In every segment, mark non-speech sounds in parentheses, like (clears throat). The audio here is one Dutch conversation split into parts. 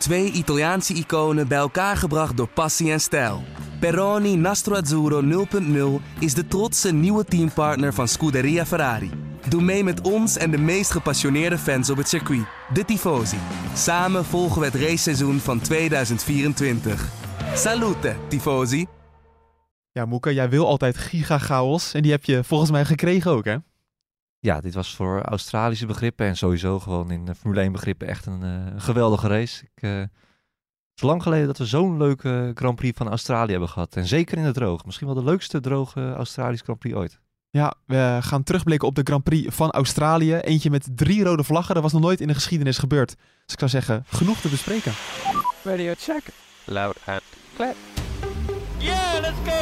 Twee Italiaanse iconen bij elkaar gebracht door passie en stijl. Peroni Nastro Azzurro 0.0 is de trotse nieuwe teampartner van Scuderia Ferrari. Doe mee met ons en de meest gepassioneerde fans op het circuit, de Tifosi. Samen volgen we het raceseizoen van 2024. Salute, Tifosi! Ja, Moeke, jij wil altijd giga-chaos en die heb je volgens mij gekregen ook, hè? Ja, dit was voor Australische begrippen en sowieso gewoon in Formule 1 begrippen echt een uh, geweldige race. Ik, uh, het is lang geleden dat we zo'n leuke Grand Prix van Australië hebben gehad. En zeker in het droog. Misschien wel de leukste droge Australische Grand Prix ooit. Ja, we gaan terugblikken op de Grand Prix van Australië. Eentje met drie rode vlaggen. Dat was nog nooit in de geschiedenis gebeurd. Dus ik zou zeggen, genoeg te bespreken. Radio check. Loud and clear. Yeah, let's go!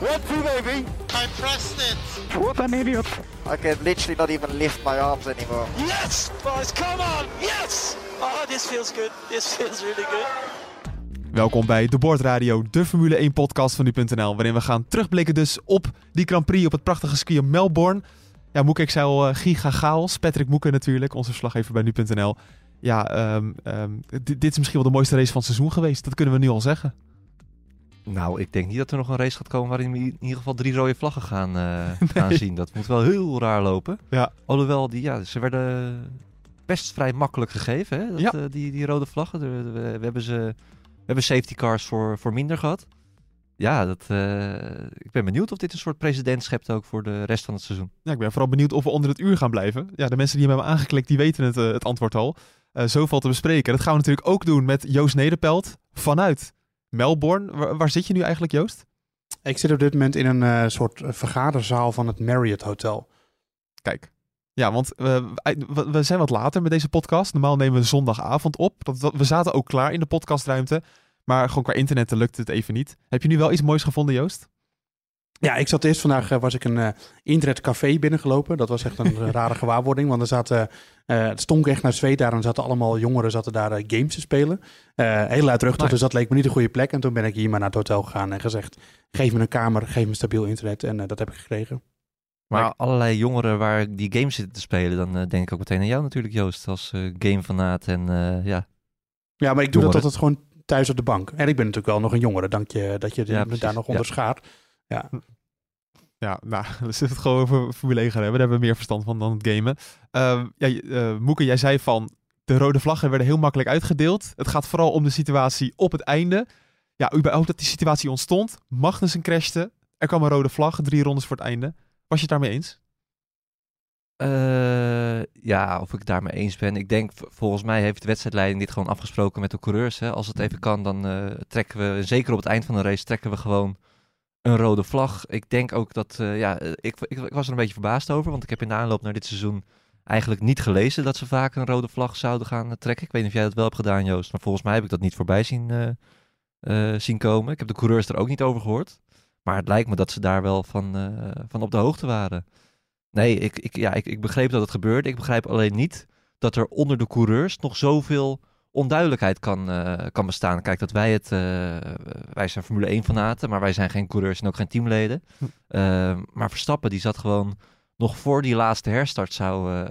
One, two, baby. I pressed it. What an idiot. I can literally not even lift my arms anymore. Yes, boys, come on! Yes! Oh, this feels good. This feels really good. Welkom bij De Bordradio, de Formule 1 podcast van nu.nl, waarin we gaan terugblikken dus op die Grand Prix op het prachtige skiën Melbourne. Ja, Moeke, ik zei al uh, giga chaos. Patrick Moeke natuurlijk, onze verslaggever bij nu.nl. Ja, um, um, dit is misschien wel de mooiste race van het seizoen geweest. Dat kunnen we nu al zeggen. Nou, ik denk niet dat er nog een race gaat komen waarin we in ieder geval drie rode vlaggen gaan, uh, (laughs) gaan zien. Dat moet wel heel raar lopen. Ja. Alhoewel, die, ja, ze werden best vrij makkelijk gegeven, hè? Dat, Ja. uh, die, die rode vlaggen. We, we, we hebben ze, we hebben safety cars voor, voor minder gehad. Ja, dat, uh, ik ben benieuwd of dit een soort precedent schept ook voor de rest van het seizoen. Ja, ik ben vooral benieuwd of we onder het uur gaan blijven. Ja, de mensen die hem hebben aangeklikt, die weten het, het antwoord al. Zoveel te bespreken. Dat gaan we natuurlijk ook doen met Joost Nederpelt vanuit Melbourne. Waar, waar, zit je nu eigenlijk, Joost? Ik zit op dit moment in een uh, soort vergaderzaal van het Marriott Hotel. Kijk. Ja, want we, we zijn wat later met deze podcast. Normaal nemen we zondagavond op. Dat, dat, we zaten ook klaar in de podcastruimte. Maar gewoon qua internet lukte het even niet. Heb je nu wel iets moois gevonden, Joost? Ja, ik zat eerst vandaag, uh, was ik een uh, internetcafé binnengelopen. Dat was echt een (laughs) rare gewaarwording, want er zaten, uh, het stonk echt naar zweet daar. En zaten allemaal jongeren zaten daar games te spelen. heel luidruchtig, nice. dus dat leek me niet een goede plek. En toen ben ik hier maar naar het hotel gegaan en gezegd, geef me een kamer, geef me stabiel internet. En dat heb ik gekregen. Maar, allerlei jongeren waar die games zitten te spelen, dan denk ik ook meteen aan jou natuurlijk, Joost, als gamefanaat en ja... Ja, maar ik doe jongeren. dat altijd gewoon thuis op de bank. En ik ben natuurlijk wel nog een jongere, dank je dat je ja, daar nog onder ja. Ja. Ja, nou, (laughs) we zitten het gewoon over Formule 1 gaan hebben. Daar hebben we meer verstand van dan het gamen. Uh, ja, uh, Moeke, jij zei van de rode vlaggen werden heel makkelijk uitgedeeld. Het gaat vooral om de situatie op het einde. Ja, überhaupt dat die situatie ontstond. Magnussen crashte. Er kwam een rode vlag, drie rondes voor het einde. Was je het daarmee eens? Uh, ja, of ik het daarmee eens ben. Ik denk, volgens mij heeft de wedstrijdleiding dit gewoon afgesproken met de coureurs. Hè. Als het even kan, dan uh, trekken we, zeker op het eind van de race, trekken we gewoon een rode vlag. Ik denk ook dat, uh, ja, ik, ik, ik, was er een beetje verbaasd over, want ik heb in de aanloop naar dit seizoen eigenlijk niet gelezen dat ze vaak een rode vlag zouden gaan trekken. Ik weet niet of jij dat wel hebt gedaan, Joost, maar volgens mij heb ik dat niet voorbij zien, zien komen. Ik heb de coureurs er ook niet over gehoord. Maar het lijkt me dat ze daar wel van, van op de hoogte waren. Nee, ik, ik, ja, ik, ik begreep dat het gebeurde. Ik begrijp alleen niet dat er onder de coureurs nog zoveel onduidelijkheid kan, uh, kan bestaan. Kijk, dat wij het... Uh, wij zijn Formule 1 fanaten, maar wij zijn geen coureurs en ook geen teamleden. Hm. Uh, maar Verstappen, die zat gewoon nog voor die laatste herstart zou,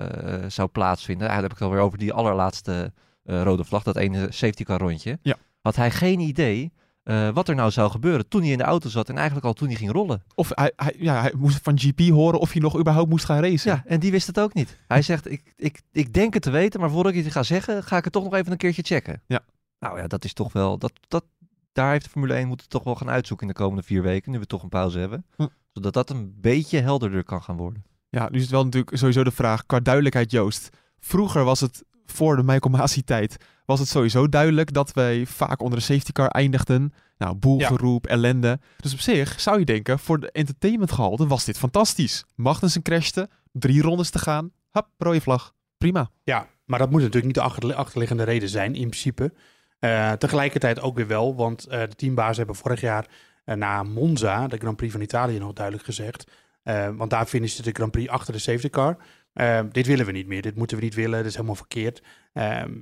zou plaatsvinden. Ja, daar heb ik het alweer over die allerlaatste rode vlag, dat ene safety car rondje. Ja. Had hij geen idee uh, wat er nou zou gebeuren toen hij in de auto zat en eigenlijk al toen hij ging rollen. Of hij, hij, ja, hij moest van GP horen of hij nog überhaupt moest gaan racen. Ja, en die wist het ook niet. Hij zegt, ik, ik, ik denk het te weten, maar voordat ik het ga zeggen, ga ik het toch nog even een keertje checken. Ja. Nou ja, dat is toch wel, dat, dat, daar heeft de Formule 1 moeten toch wel gaan uitzoeken in de komende vier weken, nu we toch een pauze hebben. Hm. Zodat dat een beetje helderder kan gaan worden. Ja, nu is het wel natuurlijk sowieso de vraag, qua duidelijkheid Joost. Vroeger was het, voor de Michael Masi tijd, was het sowieso duidelijk dat wij vaak onder de safety car eindigden. Nou, boelgeroep, ja. ellende. Dus op zich zou je denken, voor de entertainmentgehalte was dit fantastisch. Magnussen crashte, drie rondes te gaan, hap, rode vlag. Prima. Ja, maar dat moet natuurlijk niet de achter, achterliggende reden zijn, in principe. Uh, tegelijkertijd ook weer wel, want uh, de teambaas hebben vorig jaar uh, na Monza, de Grand Prix van Italië, nog duidelijk gezegd. want daar finishte de Grand Prix achter de safety car. Dit willen we niet meer, dit moeten we niet willen, dit is helemaal verkeerd.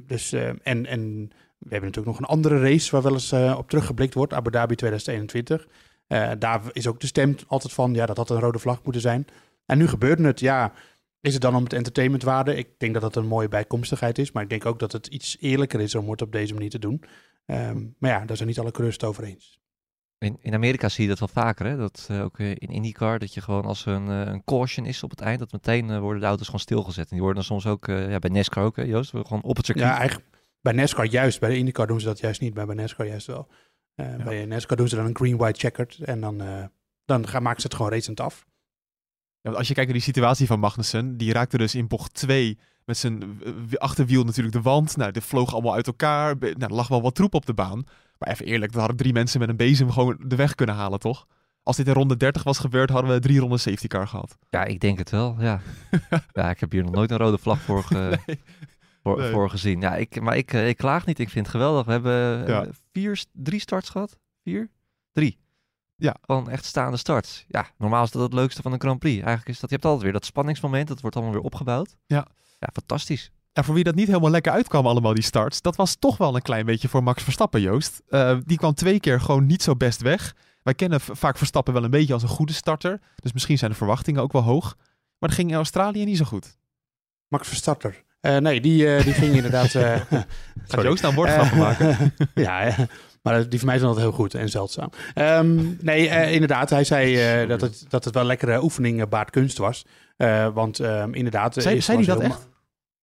dus, en, en we hebben natuurlijk nog een andere race waar wel eens uh, op teruggeblikt wordt, Abu Dhabi 2021. Uh, daar is ook de stem altijd van, ja, dat had een rode vlag moeten zijn. En nu gebeurde het, ja, is het dan om het entertainmentwaarde? Ik denk dat dat een mooie bijkomstigheid is. Maar ik denk ook dat het iets eerlijker is om het op deze manier te doen. Ehm, maar ja, daar zijn niet alle coureurs over eens. In, in Amerika zie je dat wel vaker, hè? Dat eh, ook eh, in IndyCar, dat je gewoon als er een, eh, een caution is op het eind, dat meteen eh, worden de auto's gewoon stilgezet. En die worden dan soms ook, eh, ja, bij NASCAR ook, hè, Joost, we gewoon op het circuit. Ja, eigenlijk bij NASCAR juist. Bij de IndyCar doen ze dat juist niet. Maar bij NASCAR juist wel. Eh, Bij NASCAR doen ze dan een green-white checkered. En dan, eh, dan gaan, maken ze het gewoon racend af. Ja, want als je kijkt naar die situatie van Magnussen, die raakte dus in bocht 2 met zijn achterwiel natuurlijk de wand. Nou, dit vloog allemaal uit elkaar. Nou, er lag wel wat troep op de baan. Maar even eerlijk, er hadden drie mensen met een bezem gewoon de weg kunnen halen, toch? Als dit in ronde 30 was gebeurd, hadden we drie ronden safety car gehad. Ja, ik denk het wel, ja. (laughs) ja, ik heb hier nog nooit een rode vlag voor, ge- Nee. voor, Nee. voor gezien. Ja, ik, maar ik, eh, ik klaag niet, ik vind het geweldig. We hebben eh, Ja. vier, drie starts gehad. Vier? Drie. Ja. Gewoon echt staande starts. Ja, normaal is dat het leukste van een Grand Prix. Eigenlijk is dat, je hebt altijd weer dat spanningsmoment, dat wordt allemaal weer opgebouwd. Ja. Ja, fantastisch. Ja, voor wie dat niet helemaal lekker uitkwam allemaal, die starts, dat was toch wel een klein beetje voor Max Verstappen, Joost. Eh, die kwam twee keer gewoon niet zo best weg. Wij kennen vaak Verstappen wel een beetje als een goede starter. Dus misschien zijn de verwachtingen ook wel hoog. Maar dat ging in Australië niet zo goed. Max Verstappen. Eh, nee, die, eh, die ging inderdaad... eh, (laughs) (laughs) Gaat. Joost nou woordgrappen Eh, maken? (laughs) ja, ja, maar die van mij zijn altijd heel goed en zeldzaam. Ehm, nee, inderdaad, hij zei dat, het, dat het wel lekkere oefening baard kunst was. Want ehm, inderdaad... Zei- hij dat ma-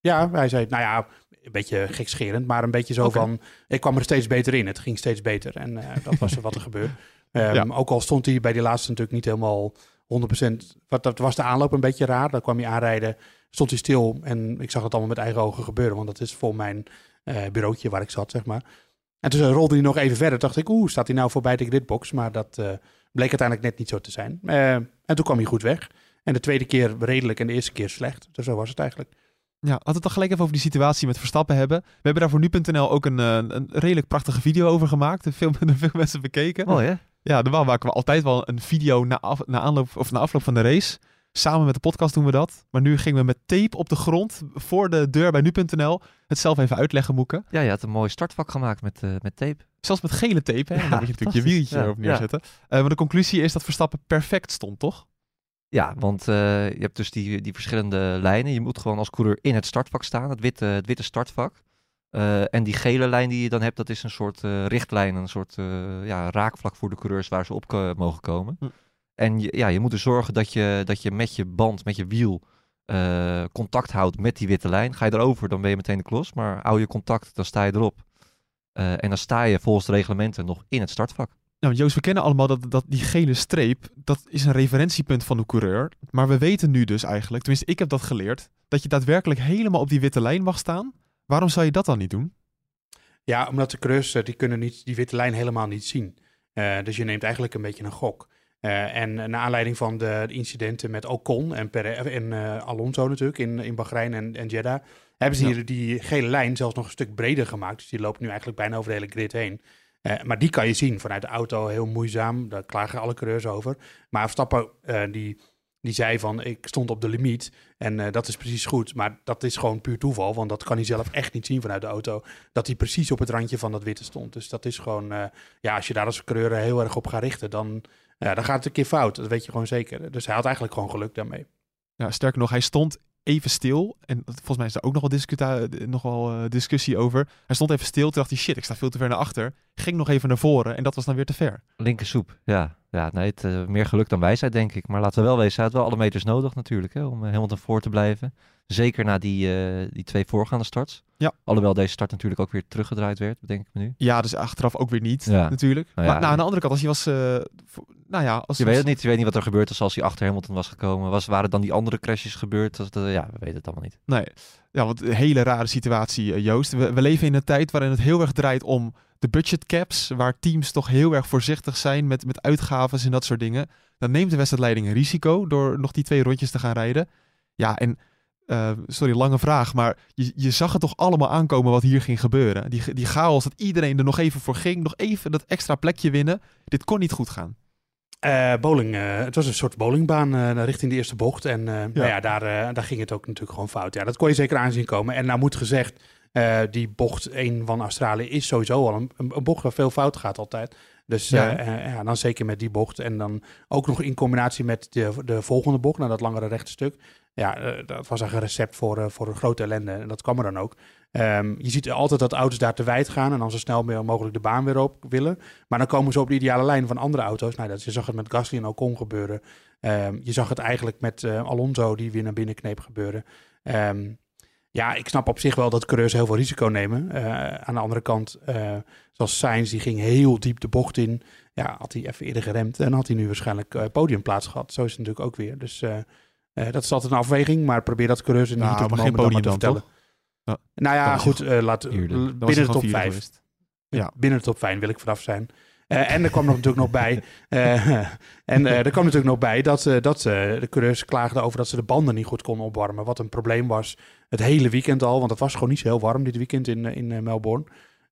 Ja, hij zei, nou ja, een beetje gekscherend, maar een beetje zo van... Ik kwam er steeds beter in, het ging steeds beter. En eh, dat was wat er (laughs) gebeurde. Ehm, Ja. Ook al stond hij bij die laatste natuurlijk niet helemaal 100%... Wat, dat was de aanloop een beetje raar. Dan kwam hij aanrijden, stond hij stil en ik zag het allemaal met eigen ogen gebeuren. Want dat is voor mijn eh bureautje waar ik zat, zeg maar. En toen rolde hij nog even verder. dacht ik, oeh, staat hij nou voorbij de gridbox? Maar dat eh, bleek uiteindelijk net niet zo te zijn. Eh, en toen kwam hij goed weg. En de tweede keer redelijk en de eerste keer slecht. Dus zo was het eigenlijk. Ja, laten we het dan gelijk even over die situatie met Verstappen hebben. We hebben daar voor nu.nl ook een, eh, een redelijk prachtige video over gemaakt. (laughs) Veel, veel mensen bekeken. Mooi hè? Ja, normaal maken we altijd wel een video na, af, na, aanloop, of na afloop van de race. Samen met de podcast doen we dat. Maar nu gingen we met tape op de grond voor de deur bij nu.nl het zelf even uitleggen, Moeken. Ja, je had een mooi startvak gemaakt met, eh, met tape. Zelfs met gele tape, hè? Ja, dan moet je natuurlijk je wieltje Ja, erop ja. neerzetten. Eh, maar de conclusie is dat Verstappen perfect stond, toch? Ja, want eh, je hebt dus die, die verschillende lijnen. Je moet gewoon als coureur in het startvak staan, het witte, het witte startvak. Eh, en die gele lijn die je dan hebt, dat is een soort eh, richtlijn, een soort ja, raakvlak voor de coureurs waar ze op mogen komen. Hm. En je, ja, je moet er zorgen dat je, dat je met je band, met je wiel, contact houdt met die witte lijn. Ga je erover, dan ben je meteen de klos. Maar hou je contact, dan sta je erop. En dan sta je volgens de reglementen nog in het startvak. Nou, Joost, we kennen allemaal dat, dat die gele streep, dat is een referentiepunt van de coureur. Maar we weten nu dus eigenlijk, tenminste ik heb dat geleerd, dat je daadwerkelijk helemaal op die witte lijn mag staan. Waarom zou je dat dan niet doen? Ja, omdat de coureurs, eh, die kunnen niet, die witte lijn helemaal niet zien. Eh, dus je neemt eigenlijk een beetje een gok. Eh, en naar aanleiding van de incidenten met Ocon en, Pere- en Alonso natuurlijk in, in Bahrein en, en Jeddah, hebben ze Ja. hier die gele lijn zelfs nog een stuk breder gemaakt. Dus die loopt nu eigenlijk bijna over de hele grid heen. Eh, maar die kan je zien vanuit de auto, heel moeizaam. Daar klagen alle coureurs over. Maar Verstappen, eh, die, die zei van, ik stond op de limiet. En eh, dat is precies goed. Maar dat is gewoon puur toeval, want dat kan hij zelf echt niet zien vanuit de auto dat hij precies op het randje van dat witte stond. Dus dat is gewoon, ja, als je daar als coureur heel erg op gaat richten, dan, dan gaat het een keer fout. Dat weet je gewoon zeker. Dus hij had eigenlijk gewoon geluk daarmee. Ja, sterker nog, hij stond even stil. En volgens mij is daar ook nog wel, discuta- nog wel eh, discussie over. Hij stond even stil, toen dacht hij, shit, ik sta veel te ver naar achter. Ging nog even naar voren en dat was dan weer te ver. Linker soep, ja. Ja, nee, het, eh, meer geluk dan wijsheid, denk ik. Maar laten we wel wezen, hij had wel alle meters nodig natuurlijk, hè, om uh, Hamilton voor te blijven. Zeker na die, eh, die twee voorgaande starts. Ja. Alhoewel deze start natuurlijk ook weer teruggedraaid werd, bedenk ik me nu. Ja, dus achteraf ook weer niet, Ja. natuurlijk. Nou ja, maar nou, aan de andere kant, als hij was... eh, nou ja, als, Je weet het niet, je weet niet wat er gebeurd was als hij achter Hamilton was gekomen. Was, waren dan die andere crashes gebeurd? Dat, dat- ja, we weten het allemaal niet. Nee, ja, want een hele rare situatie, eh, Joost. We, we leven in een tijd waarin het heel erg draait om de budget caps, waar teams toch heel erg voorzichtig zijn met, met uitgaven en dat soort dingen. Dan neemt de wedstrijdleiding een risico door nog die twee rondjes te gaan rijden. Ja, en eh, sorry, lange vraag, maar je, je zag het toch allemaal aankomen wat hier ging gebeuren. Die, die chaos, dat iedereen er nog even voor ging, nog even dat extra plekje winnen. Dit kon niet goed gaan. Bowling, eh, het was een soort bowlingbaan eh, richting de eerste bocht. En eh, Nou ja, daar, daar ging het ook natuurlijk gewoon fout. Ja, dat kon je zeker aanzien komen. En nou moet gezegd, die bocht 1 van Australië is sowieso al een, bocht waar veel fout gaat altijd. Dus Ja. ja. ja, dan zeker met die bocht. En dan ook nog in combinatie met de, de volgende bocht, naar dat langere rechte stuk. ja, dat was echt een recept voor, voor een grote ellende. En dat kwam er dan ook. Ehm, je ziet altijd dat auto's daar te wijd gaan en dan zo snel mogelijk de baan weer op willen. Maar dan komen ze op de ideale lijn van andere auto's. Nou, dat, je zag het met Gasly en Ocon gebeuren. Ehm, je zag het eigenlijk met eh, Alonso die weer naar binnen kneep gebeuren. Ehm, ja, ik snap op zich wel dat coureurs heel veel risico nemen. Eh, aan de andere kant, eh, zoals Sainz, die ging heel diep de bocht in. Ja, had hij even eerder geremd en had hij nu waarschijnlijk podiumplaats gehad. Zo is het natuurlijk ook weer. Dus dat is altijd een afweging, maar probeer dat coureurs in Nou, niet op het geen moment dan maar te vertellen. Ja. Nou ja, goed, eh, laat, binnen de top vierde 5. geweest. Ja. Binnen de top 5 wil ik vanaf zijn. Eh, en er kwam nog natuurlijk nog bij. eh, (laughs) en er kwam natuurlijk nog bij dat, dat de coureurs klaagden over dat ze de banden niet goed konden opwarmen. Wat een probleem was het hele weekend al. Want het was gewoon niet zo heel warm dit weekend in, in Melbourne.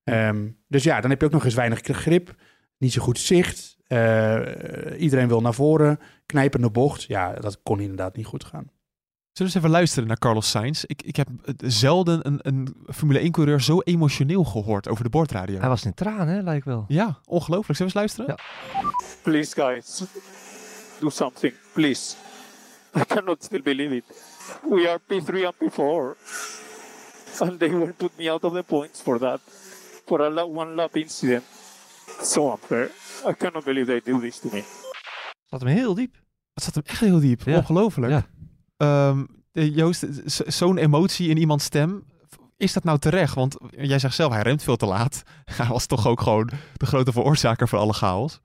Ehm, dus ja, dan heb je ook nog eens weinig grip. Niet zo goed zicht. Iedereen wil naar voren. Knijpende bocht. Ja, dat kon inderdaad niet goed gaan. Zullen we eens even luisteren naar Carlos Sainz? Ik, ik heb eh, zelden een, een Formule 1-coureur zo emotioneel gehoord over de bordradio. Hij was in tranen, hè, lijkt wel. Ja, ongelooflijk. Zullen we eens luisteren? Ja. Please, guys, do something, please. I cannot still believe it. We are P3 and P4. And they will put me out of the points for that, for a one lap incident. So unfair. I cannot believe they do this to me. Zat hem heel diep. Het zat hem echt heel diep. Ja. Ongelooflijk. Ja. Ehm, eh, Joost, zo'n emotie in iemands stem. Is dat nou terecht? Want jij zegt zelf, hij remt veel te laat. (laughs) Hij was toch ook gewoon de grote veroorzaker van alle chaos.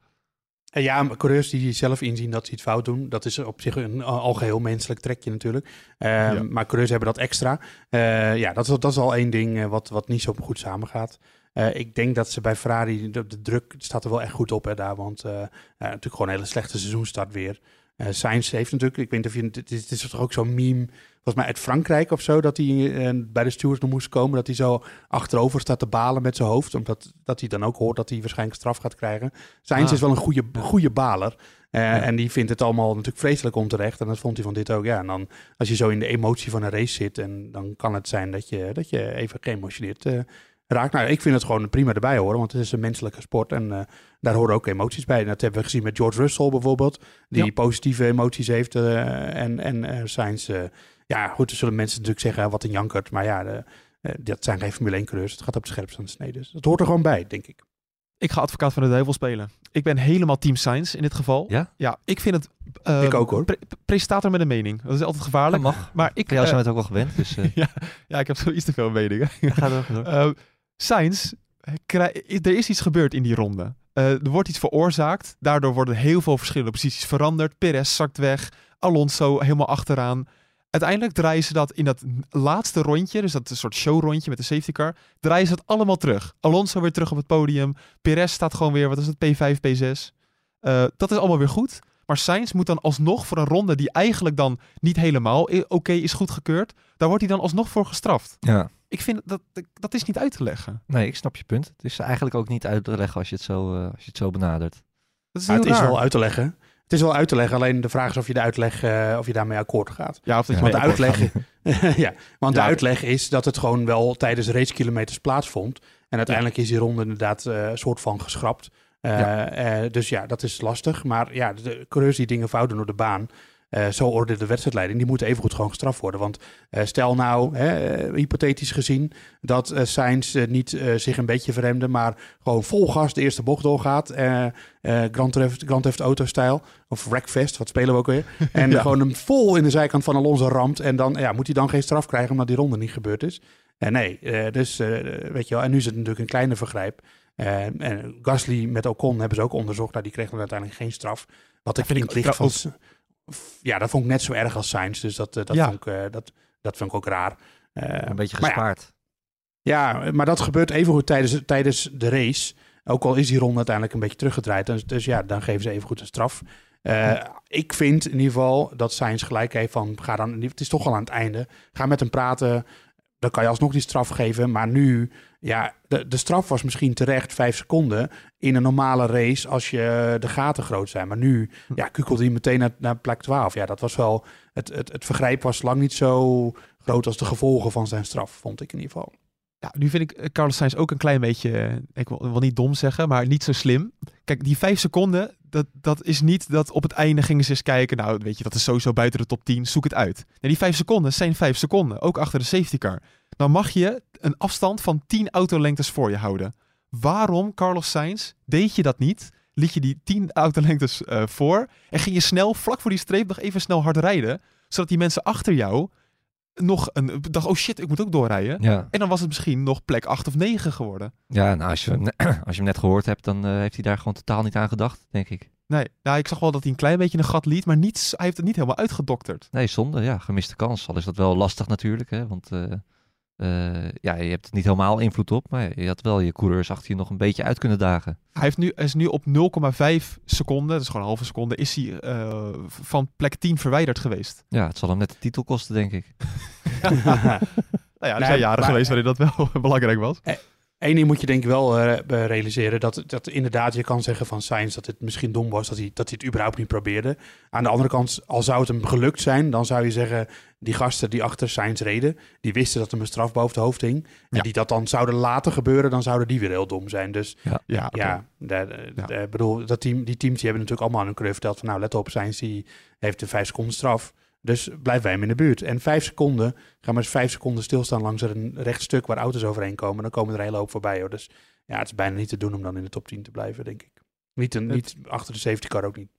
En ja, maar coureurs die zelf inzien dat ze iets fout doen, dat is op zich een al- algeheel menselijk trekje natuurlijk. Ehm, Ja. Maar coureurs hebben dat extra. Eh, ja, dat is, dat is al één ding eh, wat, wat niet zo goed samengaat. Eh, ik denk dat ze bij Ferrari, de, de druk staat er wel echt goed op hè, daar. Want eh, natuurlijk gewoon een hele slechte seizoenstart weer. Sainz heeft natuurlijk, ik weet niet of je, het is, toch ook zo'n meme, volgens mij uit Frankrijk of zo, dat hij eh, bij de stewards nog moest komen. Dat hij zo achterover staat te balen met zijn hoofd. Omdat dat hij dan ook hoort dat hij waarschijnlijk straf gaat krijgen. Sainz Ah. is wel een goede, goede baler. Eh, Ja. En die vindt het allemaal natuurlijk vreselijk onterecht. En dat vond hij van dit ook. Ja, en dan als je zo in de emotie van een race zit, en dan kan het zijn dat je, dat je even geëmotioneerd raakt. Nou, ik vind het gewoon prima erbij horen, want het is een menselijke sport. En eh, daar horen ook emoties bij. En dat hebben we gezien met George Russell bijvoorbeeld, die Ja. positieve emoties heeft. eh, en en eh, Sainz, eh, ja goed, er zullen mensen natuurlijk zeggen, ah, wat een jankert. Maar ja, de, eh, dat zijn geen Formule 1 coureurs. Het gaat op de scherpste aan de snede. Dus dat hoort er gewoon bij, denk ik. Ik ga advocaat van de duivel spelen. Ik ben helemaal team Sainz in dit geval. Ja? Ja, ik vind het... eh, Ik ook, hoor. pre- presentator met een mening. Dat is altijd gevaarlijk. Dat mag. Maar ik, Van jou zijn we het ook wel gewend. Dus, eh, (laughs) ja, ja, ik heb zo iets te veel meningen. ga door, ga door. (laughs) Sainz, er is iets gebeurd in die ronde. Eh, er wordt iets veroorzaakt. Daardoor worden heel veel verschillende posities veranderd. Perez zakt weg. Alonso helemaal achteraan. Uiteindelijk draaien ze dat in dat laatste rondje, dus dat een soort showrondje met de safety car, draaien ze het allemaal terug. Alonso weer terug op het podium. Perez staat gewoon weer, wat is het, P5, P6. Eh, dat is allemaal weer goed. Maar Sainz moet dan alsnog voor een ronde die eigenlijk dan niet helemaal oké is goedgekeurd, daar wordt hij dan alsnog voor gestraft. Ja. Ik vind dat, dat is niet uit te leggen. Nee, ik snap je punt. Het is eigenlijk ook niet uit te leggen als je het zo, eh, als je het zo benadert. Dat is Ja, heel het is wel uit te leggen. Het is wel uit te leggen, alleen de vraag is of je de uitleg, eh, of je daarmee akkoord gaat. Ja, of dat je Want de uitleg, (laughs) ja, want de uitleg is dat het gewoon wel tijdens racekilometers plaatsvond. En uiteindelijk is die ronde inderdaad eh, een soort van geschrapt. Eh, eh, dus ja, dat is lastig. Maar ja, de coureurs die dingen fout doen op de baan, eh, zo ordent de wedstrijdleiding, die moeten evengoed gewoon gestraft worden. Want eh, stel nou, hè, eh, hypothetisch gezien, dat Sainz niet zich een beetje verremde, maar gewoon vol gas de eerste bocht doorgaat. Grand Theft, Grand Theft Auto-stijl, of Wreckfest, wat spelen we ook weer. (laughs) En Ja. gewoon hem vol in de zijkant van Alonso ramt. En dan ja, moet hij dan geen straf krijgen omdat die ronde niet gebeurd is. En nee, dus weet je wel. En nu is het natuurlijk een kleine vergrijp. En Gasly met Ocon hebben ze ook onderzocht. Nou, die kreeg dan uiteindelijk geen straf. Wat ik vind in ik het licht van... Ja, dat vond ik net zo erg als Sainz. Dus dat, eh, dat, Ja. vond, ik, eh, dat, dat vond ik ook raar. Eh, Een beetje ja, gespaard. ja, maar dat gebeurt evengoed tijdens, tijdens de race. Ook al is die ronde uiteindelijk een beetje teruggedraaid. Dus, dus ja, dan geven ze evengoed een straf. Eh, ik vind in ieder geval dat Sainz gelijk heeft van... Ga dan, het is toch al aan het einde. Ga met hem praten. Dan kan je alsnog die straf geven. Maar nu, ja, de, de straf was misschien terecht vijf seconden... in een normale race als je de gaten groot zijn. Maar nu, ja, kukelde hij meteen naar, naar plek 12. Ja, dat was wel... Het, het, het vergrijp was lang niet zo groot als de gevolgen van zijn straf, vond ik in ieder geval. Ja, nu vind ik eh, Carlos Sainz ook een klein beetje, eh, ik wil, wil niet dom zeggen, maar niet zo slim. Kijk, die vijf seconden, dat dat, is niet dat op het einde gingen ze eens kijken. Nou, weet je, dat is sowieso buiten de top 10. Zoek het uit. Die vijf seconden zijn vijf seconden. Ook achter de safety car. Dan mag je een afstand van 10 autolengtes voor je houden. Waarom, Carlos Sainz, deed je dat niet? Liet je die 10 autolengtes eh voor en ging je snel, vlak voor die streep, nog even snel hard rijden. Zodat die mensen achter jou nog een dacht, oh shit, ik moet ook doorrijden. Ja, En dan was het misschien nog plek 8 of 9 geworden. ja nou, als, je, (clears throat) als je hem net gehoord hebt, dan eh, heeft hij daar gewoon totaal niet aan gedacht, denk ik. Nee, nou, ik zag wel dat hij een klein beetje een gat liet, maar niets, hij heeft het niet helemaal uitgedokterd. Nee, zonde. Ja, gemiste kans. Al is dat wel lastig natuurlijk, hè. Want eh, eh, ja, je hebt er niet helemaal invloed op. Maar je had wel je coureurs achter je nog een beetje uit kunnen dagen. Hij heeft nu, hij is nu op 0,5 seconden, dat is gewoon een halve seconde, is hij eh, van plek 10 verwijderd geweest. Ja, het zal hem net de titel kosten, denk ik. (laughs) Nou ja, er Nee, zijn jaren maar- geweest waarin dat wel (laughs) belangrijk was. Eén ding moet je denk ik wel eh, realiseren. Dat, dat inderdaad je kan zeggen van Sainz dat het misschien dom was dat hij, dat hij het überhaupt niet probeerde. Aan de andere kant, al zou het hem gelukt zijn, dan zou je zeggen... die gasten die achter Sainz reden, die wisten dat hem een straf boven het hoofd hing. En Ja. die dat dan zouden laten gebeuren, dan zouden die weer heel dom zijn. Dus Ja, ja, de, de- Ja. de- bedoel, dat team, die teams die hebben natuurlijk allemaal aan hun coureur verteld van... nou, let op, Sainz die heeft een vijf seconden straf. Dus blijf bij hem in de buurt. En vijf seconden, ga maar eens vijf seconden stilstaan langs een recht stuk waar auto's overheen komen. Dan komen er een hele hoop voorbij hoor. Dus ja, het is bijna niet te doen om dan in de top 10 te blijven, denk ik. Niet, een, Het- niet achter de safety car ook niet.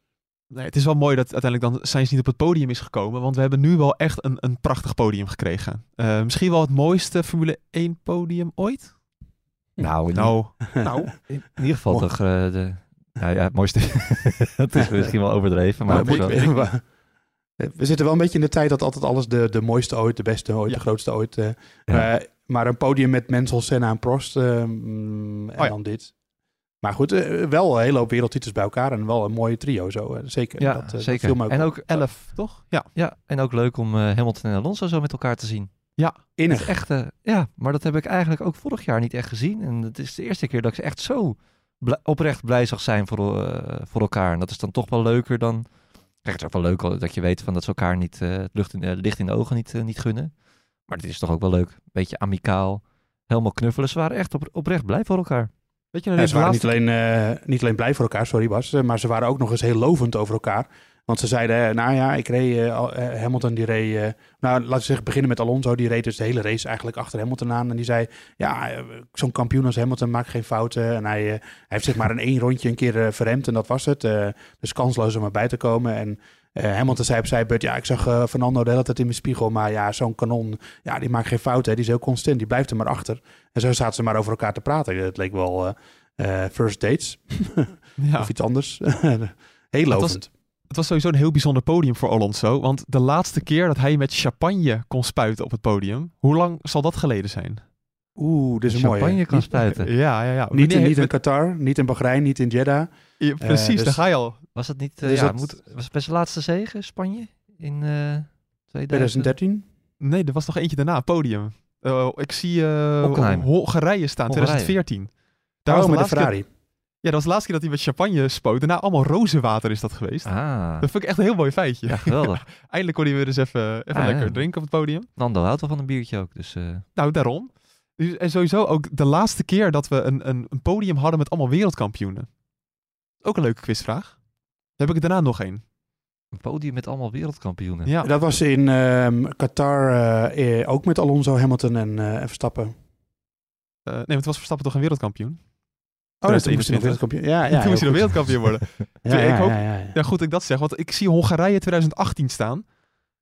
Nee, het is wel mooi dat uiteindelijk dan Sainz niet op het podium is gekomen, want we hebben nu wel echt een, een prachtig podium gekregen. Eh, misschien wel het mooiste Formule 1 podium ooit? Nou, in, Nou, (laughs) nou. in ieder geval Mooi. toch eh, de... Nou ja, het mooiste... (laughs) dat is misschien wel overdreven, maar... Maar het is wel- we, we zitten wel een beetje in de tijd dat altijd alles de, de mooiste ooit, de beste ooit, Ja. de grootste ooit. eh, Ja. eh, maar een podium met Mansell, Senna en Prost eh, mm, en Oh ja. dan dit. Maar goed, eh, wel een hele hoop wereldtitels bij elkaar en wel een mooie trio zo. eh, zeker. Ja, dat, eh, dat zeker. viel me ook en op. ook, 11, toch? Ja. ja, en ook leuk om eh, Hamilton en Alonso zo met elkaar te zien. innig. Het is echt, eh, ja, maar dat heb ik eigenlijk ook vorig jaar niet echt gezien. En het is de eerste keer dat ik ze echt zo bl- oprecht blij zag zijn voor, eh, voor elkaar. En dat is dan toch wel leuker dan... Kijk, het is ook wel leuk dat je weet van dat ze elkaar niet, het lucht in, eh, licht in de ogen niet, eh, niet gunnen. Maar het is toch ook wel leuk. Beetje amicaal. Helemaal knuffelen. Ze waren echt op, oprecht blij voor elkaar. Weet je nog Ja, ze waren niet alleen, niet alleen blij voor elkaar, sorry Bas, maar ze waren ook nog eens heel lovend over elkaar. Want ze zeiden, eh, nou ja, ik reed, eh, eh, Hamilton die reed, nou laten we zeggen, beginnen met Alonso, die reed dus de hele race eigenlijk achter Hamilton aan. En die zei, ja, zo'n kampioen als Hamilton maakt geen fouten. En hij, hij heeft zeg maar in één rondje een keer verremd en dat was het. Dus kansloos om erbij te komen. En Hamilton zei op zijn beurt, ja, ik zag Fernando de hele tijd in mijn spiegel, maar ja, zo'n kanon, ja, die maakt geen fouten, hè. die is heel constant, die blijft er maar achter. En zo zaten ze maar over elkaar te praten. Het leek wel... first dates (laughs) Ja. of iets anders. (laughs) Heel lovend. Het was sowieso een heel bijzonder podium voor Alonso, want de laatste keer dat hij met champagne kon spuiten op het podium, hoe lang zal dat geleden zijn? Oeh, dit is een mooie. Champagne kan spuiten. (laughs) Ja, ja, ja. Niet, in, Wanneer- niet in Qatar, niet in Bahrein, niet in Jeddah. Ja, precies, dus- daar ga je al. Was dat niet... eh, Dus ja, dat- moet, was het bij zijn laatste zege, Spanje? In eh 2000? 2013. Nee, er was nog eentje daarna, podium. Eh, ik zie eh. Hongarije staan, Hongarije. 2014. Daar oh, was met de keer- Ferrari. Ja, dat was de laatste keer dat hij met champagne spoot. Daarna allemaal rozenwater is dat geweest. Ah, Dat vind ik echt een heel mooi feitje. ja, geweldig. (laughs) Eindelijk kon hij weer eens even, even Ah, lekker ja. drinken op het podium. Nando houdt wel van een biertje ook, dus... eh, Nou, daarom. Dus, en sowieso ook de laatste keer dat we een, een, een podium hadden met allemaal wereldkampioenen. Ook een leuke quizvraag. Dan heb ik er daarna nog één. een podium met allemaal wereldkampioenen. Ja. Dat was in ehm, Qatar eh, eh, ook met Alonso, Hamilton en, eh, en Verstappen. Nee, want het was Verstappen toch een wereldkampioen? Oh, dat toen moest hij nog 2021. wereldkampioen. Ja, (laughs) ja, Toen moest hij nog wereldkampioen worden. (laughs) Ja, Ik ja, hoop- ja, goed dat ik dat zeg. Want ik zie Hongarije 2018 staan.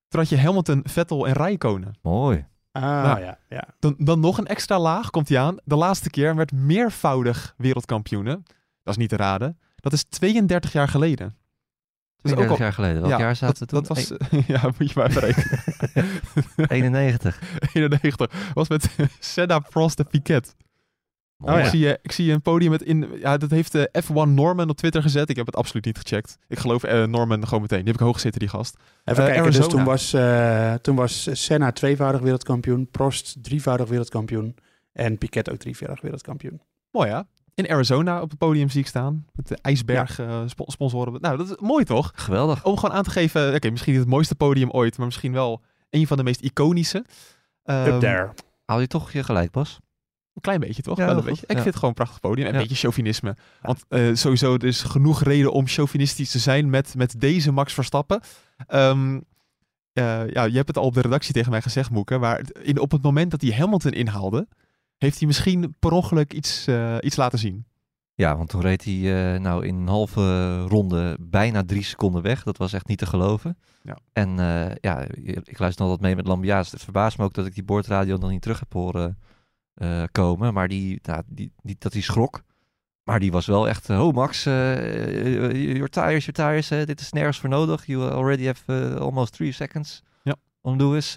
Toen had je Hamilton, Vettel en Rijkonen. Mooi. Ah, Nou. ja, ja. Dan, dan nog een extra laag komt hij aan. De laatste keer werd meervoudig wereldkampioenen. Dat is niet te raden. Dat is 32 jaar geleden. Dus 32 ook al- jaar geleden. Welk ja, jaar zaten we toen? Dat was, (laughs) ja, moet je maar even rekenen. Een- 91. 91. Was met Senna, Prost en Piquet. Oh, ja. ik, zie, eh, ik zie een podium met in. Ja, dat heeft de F1 Norman op Twitter gezet. Ik heb het absoluut niet gecheckt. Ik geloof eh, Norman gewoon meteen. Die heb ik hoog zitten, die gast. Even Eh, kijken, dus toen was, eh, toen was Senna tweevoudig wereldkampioen, Prost drievoudig wereldkampioen en Piquet ook drievoudig wereldkampioen. Mooi ja. In Arizona op het podium zie ik staan. Met de ijsberg eh, spo- sponsoren. Nou, dat is mooi toch? Geweldig. Om gewoon aan te geven. Oké, misschien niet het mooiste podium ooit. Maar misschien wel een van de meest iconische. Ehm, Up there. Haal je toch je gelijk, Bas? Een klein beetje, toch? Ja, Wel een beetje. Ik ja. vind het gewoon een prachtig podium. En een beetje chauvinisme. Want eh, sowieso, er is genoeg reden om chauvinistisch te zijn met, met deze Max Verstappen. Ehm, eh, ja, je hebt het al op de redactie tegen mij gezegd, Moeke. Maar in, op het moment dat hij Hamilton inhaalde, heeft hij misschien per ongeluk iets, eh, iets laten zien. Ja, want toen reed hij eh, nou in een halve ronde bijna drie seconden weg. Dat was echt niet te geloven. Ja. En ja, ik luister altijd mee met Lambia's. Het verbaast me ook dat ik die boordradio nog niet terug heb horen eh, komen. Maar die, nou, die, die, dat hij schrok. Maar die was wel echt, oh Max, eh, your tires, your tires, dit is nergens voor nodig. You already have almost three seconds Ja. on Lewis.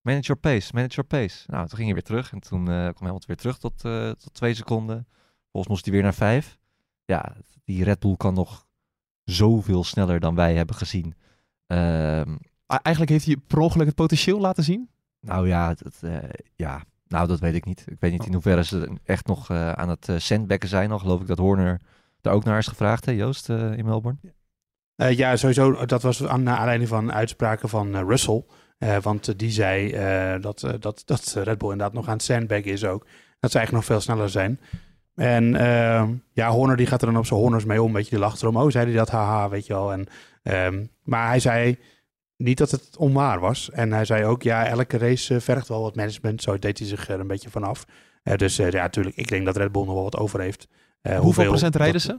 manage your pace, manage your pace. Nou, toen ging hij weer terug en toen kwam Hamilton weer terug tot, tot twee seconden. Volgens moest hij weer naar vijf. Ja, die Red Bull kan nog zoveel sneller dan wij hebben gezien. Ehm, eigenlijk heeft hij per ongeluk het potentieel laten zien. nou ja, dat, ja, nou dat weet ik niet. Ik weet niet in hoeverre ze echt nog eh, aan het uh, sandbacken zijn. Al geloof ik dat Horner daar ook naar is gevraagd, hè Joost, eh, in Melbourne. Eh, ja, sowieso. Dat was aan, naar aanleiding van uitspraken van eh, Russell. Eh, want eh, die zei eh, dat, eh, dat, dat Red Bull inderdaad nog aan het sandbaggen is ook. Dat ze eigenlijk nog veel sneller zijn. En ehm, ja, Horner die gaat er dan op zijn Horners mee om. Weet je, die lacht erom. Oh, zei hij dat? Haha, weet je wel. En, ehm, maar hij zei niet dat het onwaar was. En hij zei ook, ja, elke race eh, vergt wel wat management. Zo deed hij zich er een beetje vanaf. Eh dus eh, ja, natuurlijk, ik denk dat Red Bull nog wel wat over heeft. Eh, Hoeveel procent rijden ze?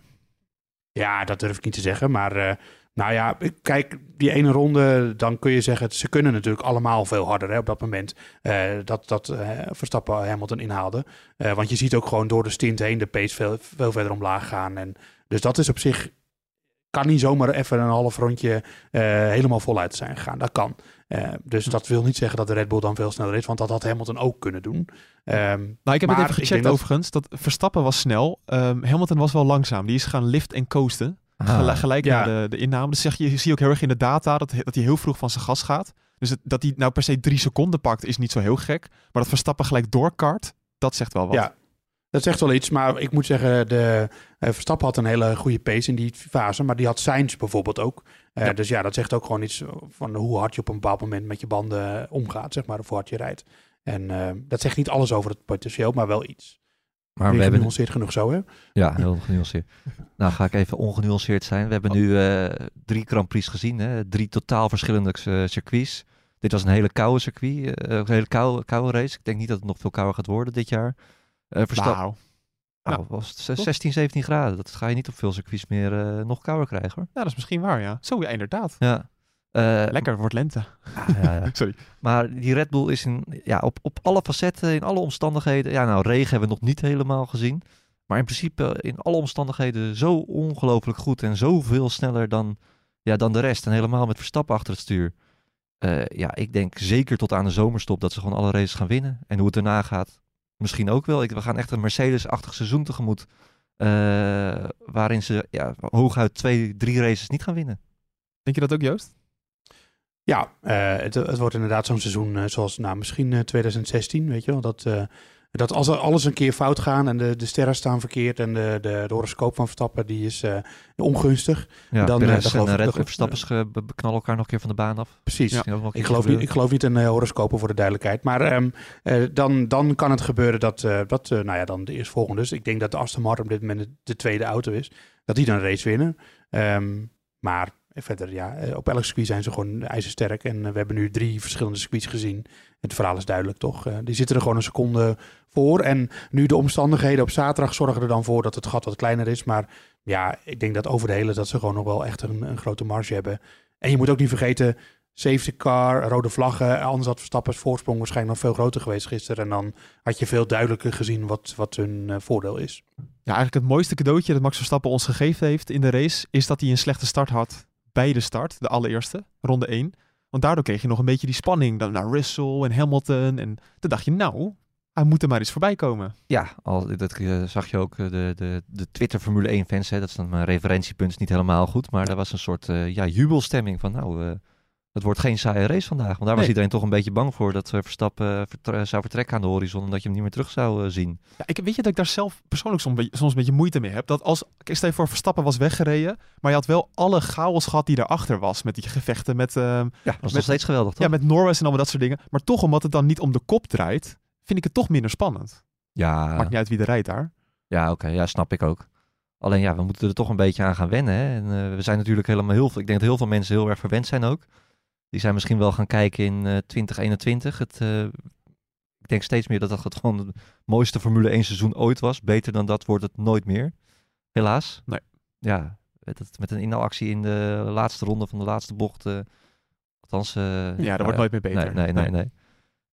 ja, dat durf ik niet te zeggen. Maar nou ja, kijk, die ene ronde, dan kun je zeggen, ze kunnen natuurlijk allemaal veel harder hè, op dat moment. dat dat Verstappen Hamilton inhaalde. Want je ziet ook gewoon door de stint heen de pace veel, veel verder omlaag gaan. En, dus dat is op zich, kan niet zomaar even een half rondje eh, helemaal voluit zijn gegaan. Dat kan. Eh, dus dat wil niet zeggen dat de Red Bull dan veel sneller is, want dat had Hamilton ook kunnen doen. Ehm, Nou, ik heb het even gecheckt dat- overigens. Dat Verstappen was snel. Ehm, Hamilton was wel langzaam. Die is gaan lift en coasten. Gel- gelijk ja. naar de, de inname. Dus zeg je, je ziet ook heel erg in de data dat, dat hij heel vroeg van zijn gas gaat. Dus het- dat hij nou per se drie seconden pakt is niet zo heel gek. Maar dat Verstappen gelijk doorkart, dat zegt wel wat. Ja, dat zegt wel iets. Maar ik moet zeggen, de, eh, Verstappen had een hele goede pace in die fase. Maar die had Sainz bijvoorbeeld ook. Eh, Ja. Dus ja, dat zegt ook gewoon iets van hoe hard je op een bepaald moment met je banden eh, omgaat, zeg maar, of hoe hard je rijdt. En dat zegt niet alles over het potentieel, maar wel iets. Maar we hebben, genuanceerd genoeg zo, hè? Ja, heel genuanceerd. (laughs) nou, ga ik even ongenuanceerd zijn. We hebben nu eh, drie Grand Prix gezien. Hè? Drie totaal verschillende circuits. Dit was een hele koude circuit. eh, een hele koude, koude race. Ik denk niet dat het nog veel kouder gaat worden dit jaar. Eh Verstappen. Nou, Nou, nou, was het 16, 17 graden. Dat ga je niet op veel circuits meer eh, nog kouder krijgen hoor. ja, dat is misschien waar, ja. Zo, ja, inderdaad. Ja. Eh, Lekker, wordt lente. ja, ja, ja. (laughs) Sorry. Maar die Red Bull is in, ja, op, op alle facetten, in alle omstandigheden. Ja, nou, regen hebben we nog niet helemaal gezien. Maar in principe in alle omstandigheden zo ongelooflijk goed en zoveel sneller dan, ja, dan de rest. En helemaal met Verstappen achter het stuur. Eh, ja, ik denk zeker tot aan de zomerstop dat ze gewoon alle races gaan winnen. En hoe het daarna gaat, misschien ook wel. Ik, we gaan echt een Mercedes-achtig seizoen tegemoet. eh, waarin ze ja, hooguit twee, drie races niet gaan winnen. Denk je dat ook, Joost? Ja, eh, het, het wordt inderdaad zo'n seizoen eh, zoals nou, misschien eh, 2016, weet je wel. Dat, eh, dat als er alles een keer fout gaan en de, de sterren staan verkeerd en de, de, de horoscoop van Verstappen die is eh, ongunstig. Ja, Dan, eh, Perez dan en Red Bull Verstappen beknallen elkaar nog een keer van de baan af. Precies. Nog Ik geloof, niet, ik geloof niet in uh, horoscopen voor de duidelijkheid. Maar ehm, eh, dan, dan kan het gebeuren dat, eh, dat eh, nou ja, dan de eerstvolgende. Dus ik denk dat de Aston Martin op dit moment de- de tweede auto is. Dat die dan een race winnen. Ehm, maar verder, ja, eh, op elk circuit zijn ze gewoon ijzersterk. En eh, we hebben nu drie verschillende circuits gezien. Het verhaal is duidelijk, toch? Eh, die zitten er gewoon een seconde voor. En nu de omstandigheden op zaterdag zorgen er dan voor dat het gat wat kleiner is. Maar ja, ik denk dat over de hele dat ze gewoon nog wel echt een, een grote marge hebben. En je moet ook niet vergeten, safety car, rode vlaggen. Anders had Verstappen's voorsprong waarschijnlijk nog veel groter geweest gisteren. En dan had je veel duidelijker gezien wat, wat hun voordeel is. Ja, eigenlijk het mooiste cadeautje dat Max Verstappen ons gegeven heeft in de race... is dat hij een slechte start had bij de start, de allereerste, ronde 1. Want daardoor kreeg je nog een beetje die spanning dan naar Russell en Hamilton. En toen dacht je, nou, hij moet er maar eens voorbij komen. Ja, al, dat eh, zag je ook, eh, de, de, de Twitter Formule 1 fans, hè, dat is dan mijn referentiepunt, is niet helemaal goed. Maar er was een soort eh, ja, jubelstemming van, nou, eh, het wordt geen saaie race vandaag. Want daar was Nee. iedereen toch een beetje bang voor dat eh, Verstappen eh, vertre- zou vertrekken aan de horizon en dat je hem niet meer terug zou eh, zien. Ja, ik weet je dat ik daar zelf persoonlijk soms, een beetje- soms een beetje moeite mee heb. Dat als, stel je voor Verstappen was weggereden, maar je had wel alle chaos gehad die daarachter was. Met die gevechten met, ehm, Ja, dat was Met- nog steeds geweldig, toch? ja, met Norris en allemaal dat soort dingen. Maar toch, omdat het dan niet om de kop draait, vind ik het toch minder spannend. Ja, Maakt niet uit wie er rijdt daar. Ja, oké, ja, snap ik ook. Alleen ja, we moeten er toch een beetje aan gaan wennen. Hè? En we zijn natuurlijk helemaal heel veel. Ik denk dat heel veel mensen heel erg verwend zijn ook. Die zijn misschien wel gaan kijken in eh 2021. Het, eh, ik denk steeds meer dat dat het gewoon het mooiste Formule 1 seizoen ooit was. Beter dan dat wordt het nooit meer. Helaas. Nee. Ja, met, met een inhaalactie in de laatste ronde van de laatste bocht. eh, althans. Ja, dat nou wordt nooit meer beter. Nee, nee, nee. nee.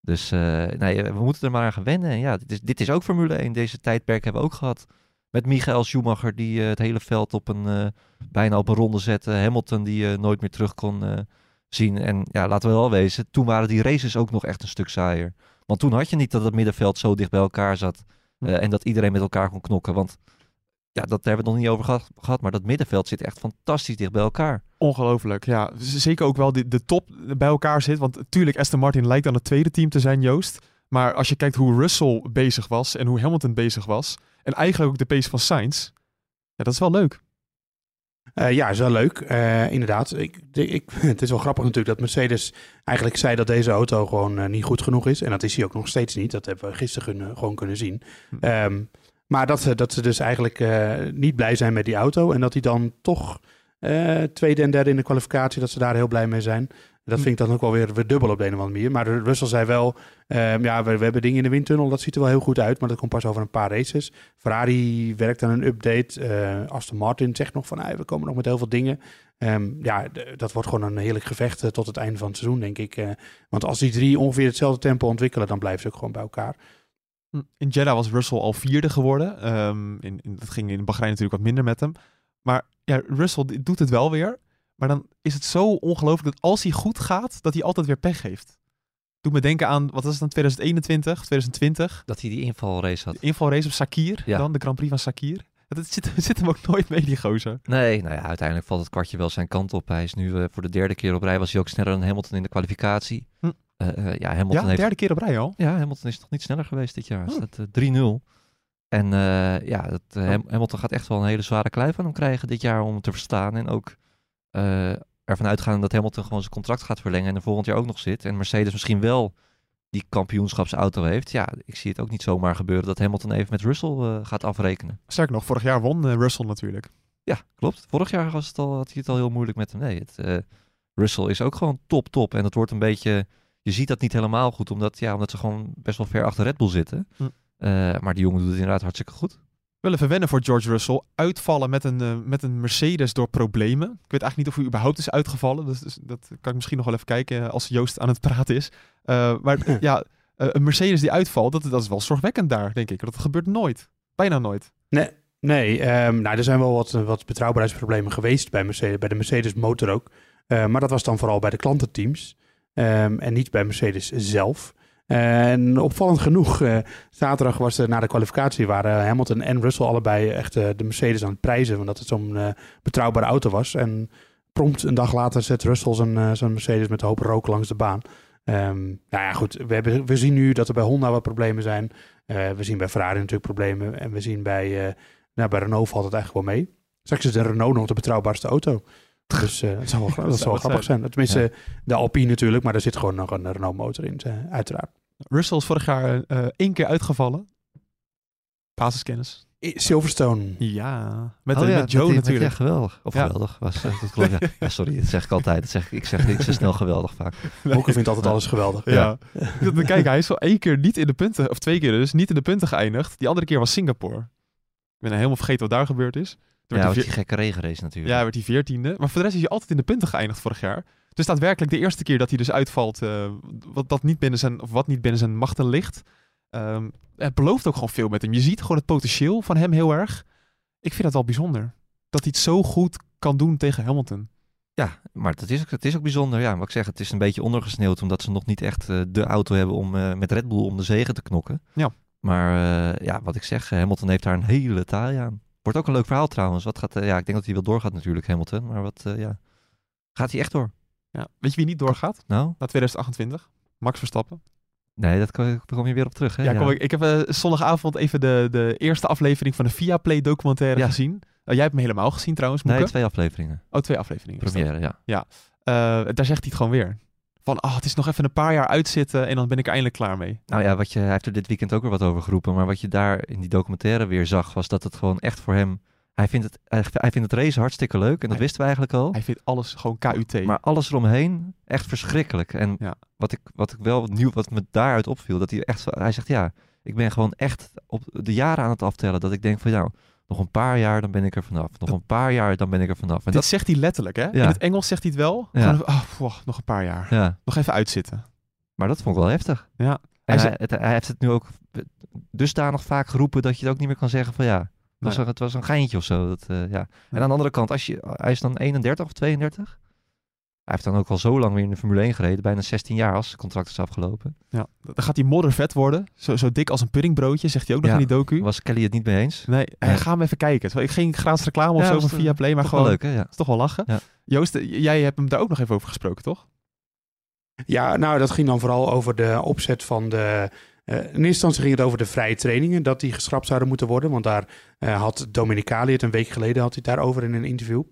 Dus nee, we moeten er maar aan gaan wennen. En ja, dit is, dit is ook Formule 1. Deze tijdperk hebben we ook gehad. Met Michael Schumacher die het hele veld op een, bijna op een ronde zette. Hamilton die nooit meer terug kon zien. En ja, laten we wel wezen, toen waren die races ook nog echt een stuk saaier. Want toen had je niet dat het middenveld zo dicht bij elkaar zat. eh, en dat iedereen met elkaar kon knokken. Want ja, dat hebben we het nog niet over gehad, gehad. Maar dat middenveld zit echt fantastisch dicht bij elkaar. Ongelooflijk, ja. Zeker ook wel de, de top bij elkaar zit. Want natuurlijk, Aston Martin lijkt dan het tweede team te zijn, Joost. Maar als je kijkt hoe Russell bezig was en hoe Hamilton bezig was... en eigenlijk ook de pace van Sainz... Ja, dat is wel leuk. Eh, ja, is wel leuk. Eh, inderdaad. Ik, ik, (laughs) het is wel grappig natuurlijk dat Mercedes eigenlijk zei dat deze auto gewoon eh, niet goed genoeg is. En dat is hij ook nog steeds niet. Dat hebben we gisteren kunnen- gewoon kunnen zien. Hm. Ehm, maar dat, ze- dat ze dus eigenlijk niet blij zijn met die auto. En dat hij dan toch tweede en derde in de kwalificatie, dat ze daar heel blij mee zijn. Dat vind ik dan ook wel weer, weer dubbel op de een of andere manier. Maar Russell zei wel, ehm, ja, we, hebben dingen in de windtunnel. Dat ziet er wel heel goed uit, maar dat komt pas over een paar races. Ferrari werkt aan een update. Eh, Aston Martin zegt nog van, "Hey, we komen nog met heel veel dingen. Ehm, ja, dat wordt gewoon een heerlijk gevecht eh, tot het einde van het seizoen, denk ik. Eh, want als die drie ongeveer hetzelfde tempo ontwikkelen, dan blijven ze ook gewoon bij elkaar. Hm. In Jeddah was Russell al vierde geworden. Ehm, in, dat ging in Bahrein natuurlijk wat minder met hem. Maar ja, Russell doet het wel weer. Maar dan is het zo ongelooflijk dat als hij goed gaat, dat hij altijd weer pech heeft. Doet me denken aan, wat was het dan, 2021, 2020? Dat hij die invalrace had. De invalrace op Sakir, Ja. dan de Grand Prix van Sakir. Dat het zit, (laughs) het zit hem ook nooit mee, die gozer. Nee, nou ja, uiteindelijk valt het kwartje wel zijn kant op. Hij is nu eh, voor de derde keer op rij, was hij ook sneller dan Hamilton in de kwalificatie. Hm. Eh, ja, Hamilton Ja, heeft derde keer op rij al. Ja, Hamilton is nog niet sneller geweest dit jaar. Oh. Het staat eh, 3-0. En ja, dat, Ham- Hamilton gaat echt wel een hele zware kluif aan hem krijgen dit jaar om hem te verstaan. En ook eh, ervan uitgaan dat Hamilton gewoon zijn contract gaat verlengen en er volgend jaar ook nog zit. En Mercedes misschien wel die kampioenschapsauto heeft. Ja, ik zie het ook niet zomaar gebeuren dat Hamilton even met Russell eh, gaat afrekenen. Sterker nog, vorig jaar won eh, Russell natuurlijk. Ja, klopt. Vorig jaar was het al, had hij het al heel moeilijk met hem. Nee, het, Russell is ook gewoon top, top. En dat wordt een beetje... Je ziet dat niet helemaal goed, omdat, ja, omdat ze gewoon best wel ver achter Red Bull zitten. Hm. Maar die jongen doet het inderdaad hartstikke goed. Wel even wennen voor George Russell. Uitvallen met een, eh, met een Mercedes door problemen. Ik weet eigenlijk niet of hij überhaupt is uitgevallen. Dus, dus dat kan ik misschien nog wel even kijken eh, als Joost aan het praten is. Eh, maar (laughs) ja, een Mercedes die uitvalt, dat, dat is wel zorgwekkend daar, denk ik. Dat gebeurt nooit. Bijna nooit. Nee, nee ehm, nou, er zijn wel wat, wat betrouwbaarheidsproblemen geweest bij, Mercedes, bij de Mercedes motor ook. Maar dat was dan vooral bij de klantenteams ehm, en niet bij Mercedes zelf. En opvallend genoeg, eh, zaterdag was na de kwalificatie waren Hamilton en Russell allebei echt eh, de Mercedes aan het prijzen, omdat het zo'n eh, betrouwbare auto was. En prompt een dag later zet Russell zijn, eh, Mercedes met een hoop rook langs de baan. Ehm, nou ja, goed, we, hebben, we zien nu dat er bij Honda wat problemen zijn. Eh, we zien bij Ferrari natuurlijk problemen. En we zien bij, eh, nou, bij Renault valt het eigenlijk wel mee. Straks is de Renault nog de betrouwbaarste auto. Dus eh, (laughs) dat zou wel, dat zou wel het grappig zijn. Tenminste, de Alpine natuurlijk, maar er zit gewoon nog een Renault motor in, eh, uiteraard. Russell is vorig jaar eh, één keer uitgevallen. Basiskennis. Silverstone. Ja, met, Oh eh, ja, met Joe die- natuurlijk. Ja, geweldig. Of Ja. geweldig. Was, eh, dat klopt, ja. (laughs) ja, sorry, dat zeg ik altijd. Dat zeg, ik- ik zeg niet zo snel geweldig vaak. Moeke vindt altijd alles geweldig. Ja. Kijk, hij is wel één keer niet in de punten, of twee keer dus, niet in de punten geëindigd. Die andere keer was Singapore. Ik ben helemaal vergeten wat daar gebeurd is. Toen Ja, werd die gekke regenrace natuurlijk. Ja, werd hij veertiende. Maar voor de rest is hij altijd in de punten geëindigd vorig jaar. Dus daadwerkelijk de eerste keer dat hij dus uitvalt, eh, wat, dat niet binnen zijn, of wat niet binnen zijn machten ligt. Ehm, het belooft ook gewoon veel met hem. Je ziet gewoon het potentieel van hem heel erg. Ik vind dat wel bijzonder. Dat hij het zo goed kan doen tegen Hamilton. Ja, maar dat is, ook- het is ook bijzonder. Ja, wat ik zeg, het is een beetje ondergesneeuwd omdat ze nog niet echt eh, de auto hebben om eh, met Red Bull om de zegen te knokken. Ja. Maar ja, wat ik zeg, Hamilton heeft daar een hele taai aan. Wordt ook een leuk verhaal trouwens. Wat gaat, eh, ja, ik denk dat hij wel doorgaat natuurlijk, Hamilton. Maar wat, eh, ja, gaat hij echt door? Ja. Weet je wie niet doorgaat? Nou, Na 2028? Max Verstappen. nee, dat kom, daar kom je weer op terug. Hè? Ja, Kom, ik, ik heb eh, zondagavond even de, de eerste aflevering van de Viaplay documentaire Ja. gezien. Jij hebt hem helemaal gezien trouwens, Nee, Moeke? twee afleveringen. Oh, twee afleveringen. Première, ja. Eh, daar zegt hij het gewoon weer. Van, ah, het is nog even een paar jaar uitzitten en dan ben ik eindelijk klaar mee. Nou ja, wat je, hij heeft er dit weekend ook weer wat over geroepen. Maar wat je daar in die documentaire weer zag, was dat het gewoon echt voor hem... Hij vindt het, hij, hij vindt het race hartstikke leuk en dat Hij- wisten we eigenlijk al. Hij vindt alles gewoon KUT. Maar alles eromheen echt verschrikkelijk. En Ja. wat, ik, wat ik wel nieuw, wat me daaruit opviel, dat hij echt, zo- hij zegt ja, ik ben gewoon echt op de jaren aan het aftellen. Dat ik denk van nou, nog een paar jaar dan ben ik er vanaf. Nog een paar jaar dan ben ik er vanaf. En Dit dat, zegt hij letterlijk, hè? In het Engels zegt hij het wel. Ja. Gewoon, pff, nog een paar jaar. ja, Nog even uitzitten. maar dat vond ik wel heftig. Ja. En Hij hij, zei- het- hij heeft het nu ook dusdanig vaak geroepen dat je het ook niet meer kan zeggen van ja, het was, een, het was een geintje of zo. Dat, eh, ja. En aan de andere kant, als je, hij is dan 31 of 32. Hij heeft dan ook al zo lang weer in de Formule 1 gereden, bijna 16 jaar als zijn contract is afgelopen. Ja. Dan gaat hij moddervet worden. Zo, zo dik als een puddingbroodje, zegt hij ook nog Ja. in die docu. Was Kelly het niet mee eens? Nee, Nee. ga hem even kijken. Ik geen gratis reclame of Ja, zo van via Play, maar Toch gewoon... wel leuk, hè? Ja. is toch wel lachen. Ja. Joost, eh, jij hebt hem daar ook nog even over gesproken, toch? Ja, nou, dat ging dan vooral over de opzet van de. eh, in eerste instantie ging het over de vrije trainingen, dat die geschrapt zouden moeten worden. Want daar eh, had Dominicali het een week geleden had hij het daarover in een interview.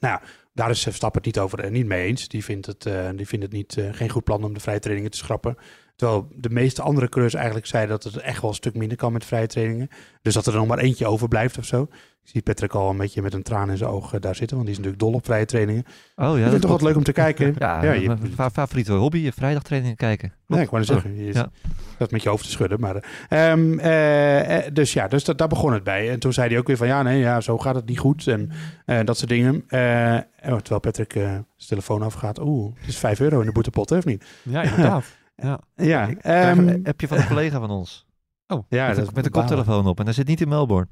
Nou, daar is Verstappen het niet over en niet mee eens. Die vindt het, eh, die vindt het niet, eh, geen goed plan om de vrije trainingen te schrappen. Terwijl de meeste andere coureurs eigenlijk zeiden dat het echt wel een stuk minder kan met vrije trainingen. Dus dat er nog maar eentje overblijft of zo. Ik zie Patrick al een beetje met een traan in zijn oog eh, daar zitten, want die is natuurlijk dol op vrije trainingen. Oh ja, ik dat het toch wat leuk om te kijken. (laughs) Ja, Ja, je- favoriete hobby, je vrijdagtrainingen kijken. Nee, ik wou net zeggen, je ja. dat met je hoofd te schudden. Maar, eh, ehm, eh, eh, dus ja, dus dat, daar begon het bij. En toen zei hij ook weer van ja, nee, ja, zo gaat het niet goed. En eh, dat soort dingen. Eh, oh, terwijl Patrick eh, zijn telefoon afgaat. Oeh, het is 5 euro in de boetepot, hè, of niet? Ja, inderdaad. (laughs) ja. Ja, krijg ehm, een appje van een collega van ons. Oh, ja met, dat een, met een koptelefoon op. En hij zit niet in Melbourne.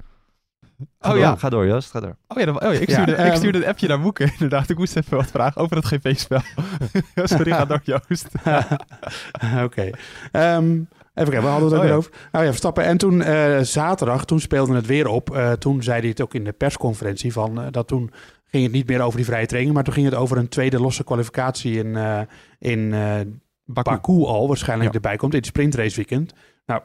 Ga Oh door, ja. Ga door, Joost. Ga door. Oh ja, dan- oh, ja ik, Ja, stuurde, ik ehm, stuurde een appje naar Moeke, (laughs) inderdaad. Ik moest even wat vragen over het GP-spel. (laughs) Sorry, ga door, Joost. (laughs) Oké. Ehm, even kijken, we hadden het ook Oh, weer ja. over. Nou ja, Verstappen. En toen eh, zaterdag, toen speelde het weer op. Eh, toen zei hij het ook in de persconferentie van eh, dat toen ging het niet meer over die vrije training, maar toen ging het over een tweede losse kwalificatie in, eh, in eh, Baku. Baku al waarschijnlijk Ja. erbij komt in het sprintrace weekend. Nou,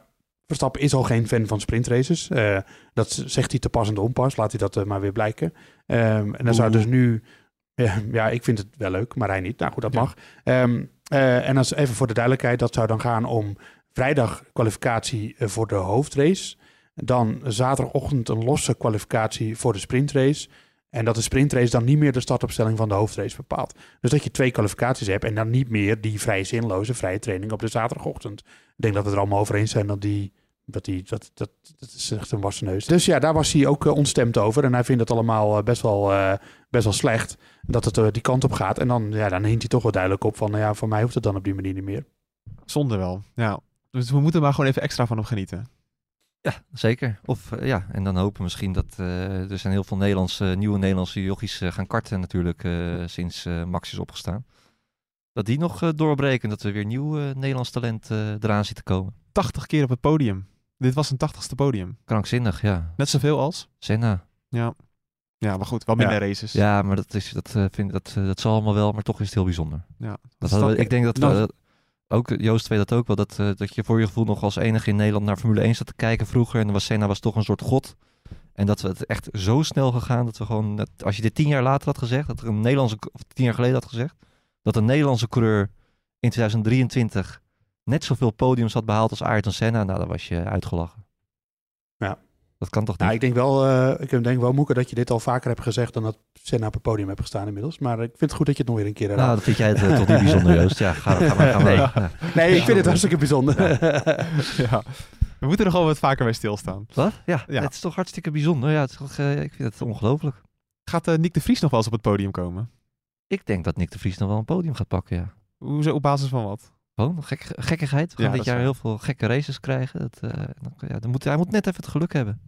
Verstappen is al geen fan van sprintraces. Eh dat zegt hij te pas en te onpas. Laat hij dat eh, maar weer blijken. Ehm, en dan zou dus nu... (laughs) Ja, ja, ik vind het wel leuk, maar hij niet. Nou goed, dat Ja. mag. Ehm, eh, en als even voor de duidelijkheid, dat zou dan gaan om vrijdag kwalificatie voor de hoofdrace. Dan zaterdagochtend een losse kwalificatie voor de sprintrace. En dat de sprintrace dan niet meer de startopstelling van de hoofdrace bepaalt. Dus dat je twee kwalificaties hebt en dan niet meer die vrij zinloze vrije training op de zaterdagochtend. Ik denk dat we er allemaal over eens zijn dat die. Dat, die, dat, dat, is echt een wassen neus. Dus ja, daar was hij ook eh, ontstemd over. En hij vindt het allemaal eh, best, wel, eh, best wel slecht dat het die kant op gaat. En dan, ja, dan hint hij toch wel duidelijk op van... Nou ja, voor mij hoeft het dan op die manier niet meer. Zonde wel, ja. Dus we moeten maar gewoon even extra van hem genieten. Ja, zeker. Of eh, ja, en dan hopen we misschien dat eh, er zijn heel veel Nederlandse, nieuwe Nederlandse jochies eh, gaan karten natuurlijk eh, sinds eh, Max is opgestaan. Dat die nog eh, doorbreken, dat we weer nieuw eh, Nederlands talent eh, eraan zitten komen. 80 keer op het podium. Dit was een 80ste podium. Krankzinnig, ja. Net zoveel als. Senna. Ja. Ja, maar goed, wel minder races. Ja, maar dat, is, dat, eh, vind, dat, eh, dat zal allemaal wel, maar toch is het heel bijzonder. Ja. Dat we, ik denk dat we, Nou- dat- ook Joost weet dat ook wel, dat, eh, dat je voor je gevoel nog als enige in Nederland naar Formule 1 zat te kijken vroeger. En was Senna was toch een soort god. En dat we het echt zo snel gegaan dat we gewoon, dat, als je dit tien jaar later had gezegd, dat er een Nederlandse, of tien jaar geleden had gezegd, dat een Nederlandse coureur in 2023 net zoveel podiums had behaald als Ayrton Senna, nou dan was je uitgelachen. Ja. Dat kan toch niet? Nou, ik denk wel, eh, ik denk wel, Moeke, dat je dit al vaker hebt gezegd... dan dat Senna op het podium hebt gestaan inmiddels. Maar ik vind het goed dat je het nog weer een keer nou, herhaalt. dat vind jij het eh, toch niet bijzonder, Joost? Ja, ga, ga maar. Ga maar Nee. ja. nee, ik vind het hartstikke bijzonder. ja. (laughs) We moeten er gewoon wat vaker bij stilstaan. Wat? Ja, Ja. het is toch hartstikke bijzonder. Ja, het is toch, eh, ik vind het ongelooflijk. Gaat Nick de Vries nog wel eens op het podium komen? Ik denk dat Nick de Vries nog wel een podium gaat pakken, ja. Hoezo, op basis van wat? Gewoon gek, gekkigheid. We Ja, gaan dat dit jaar waar. heel veel gekke races krijgen. Dat, eh, dan, ja, dan moet, hij moet net even het geluk hebben.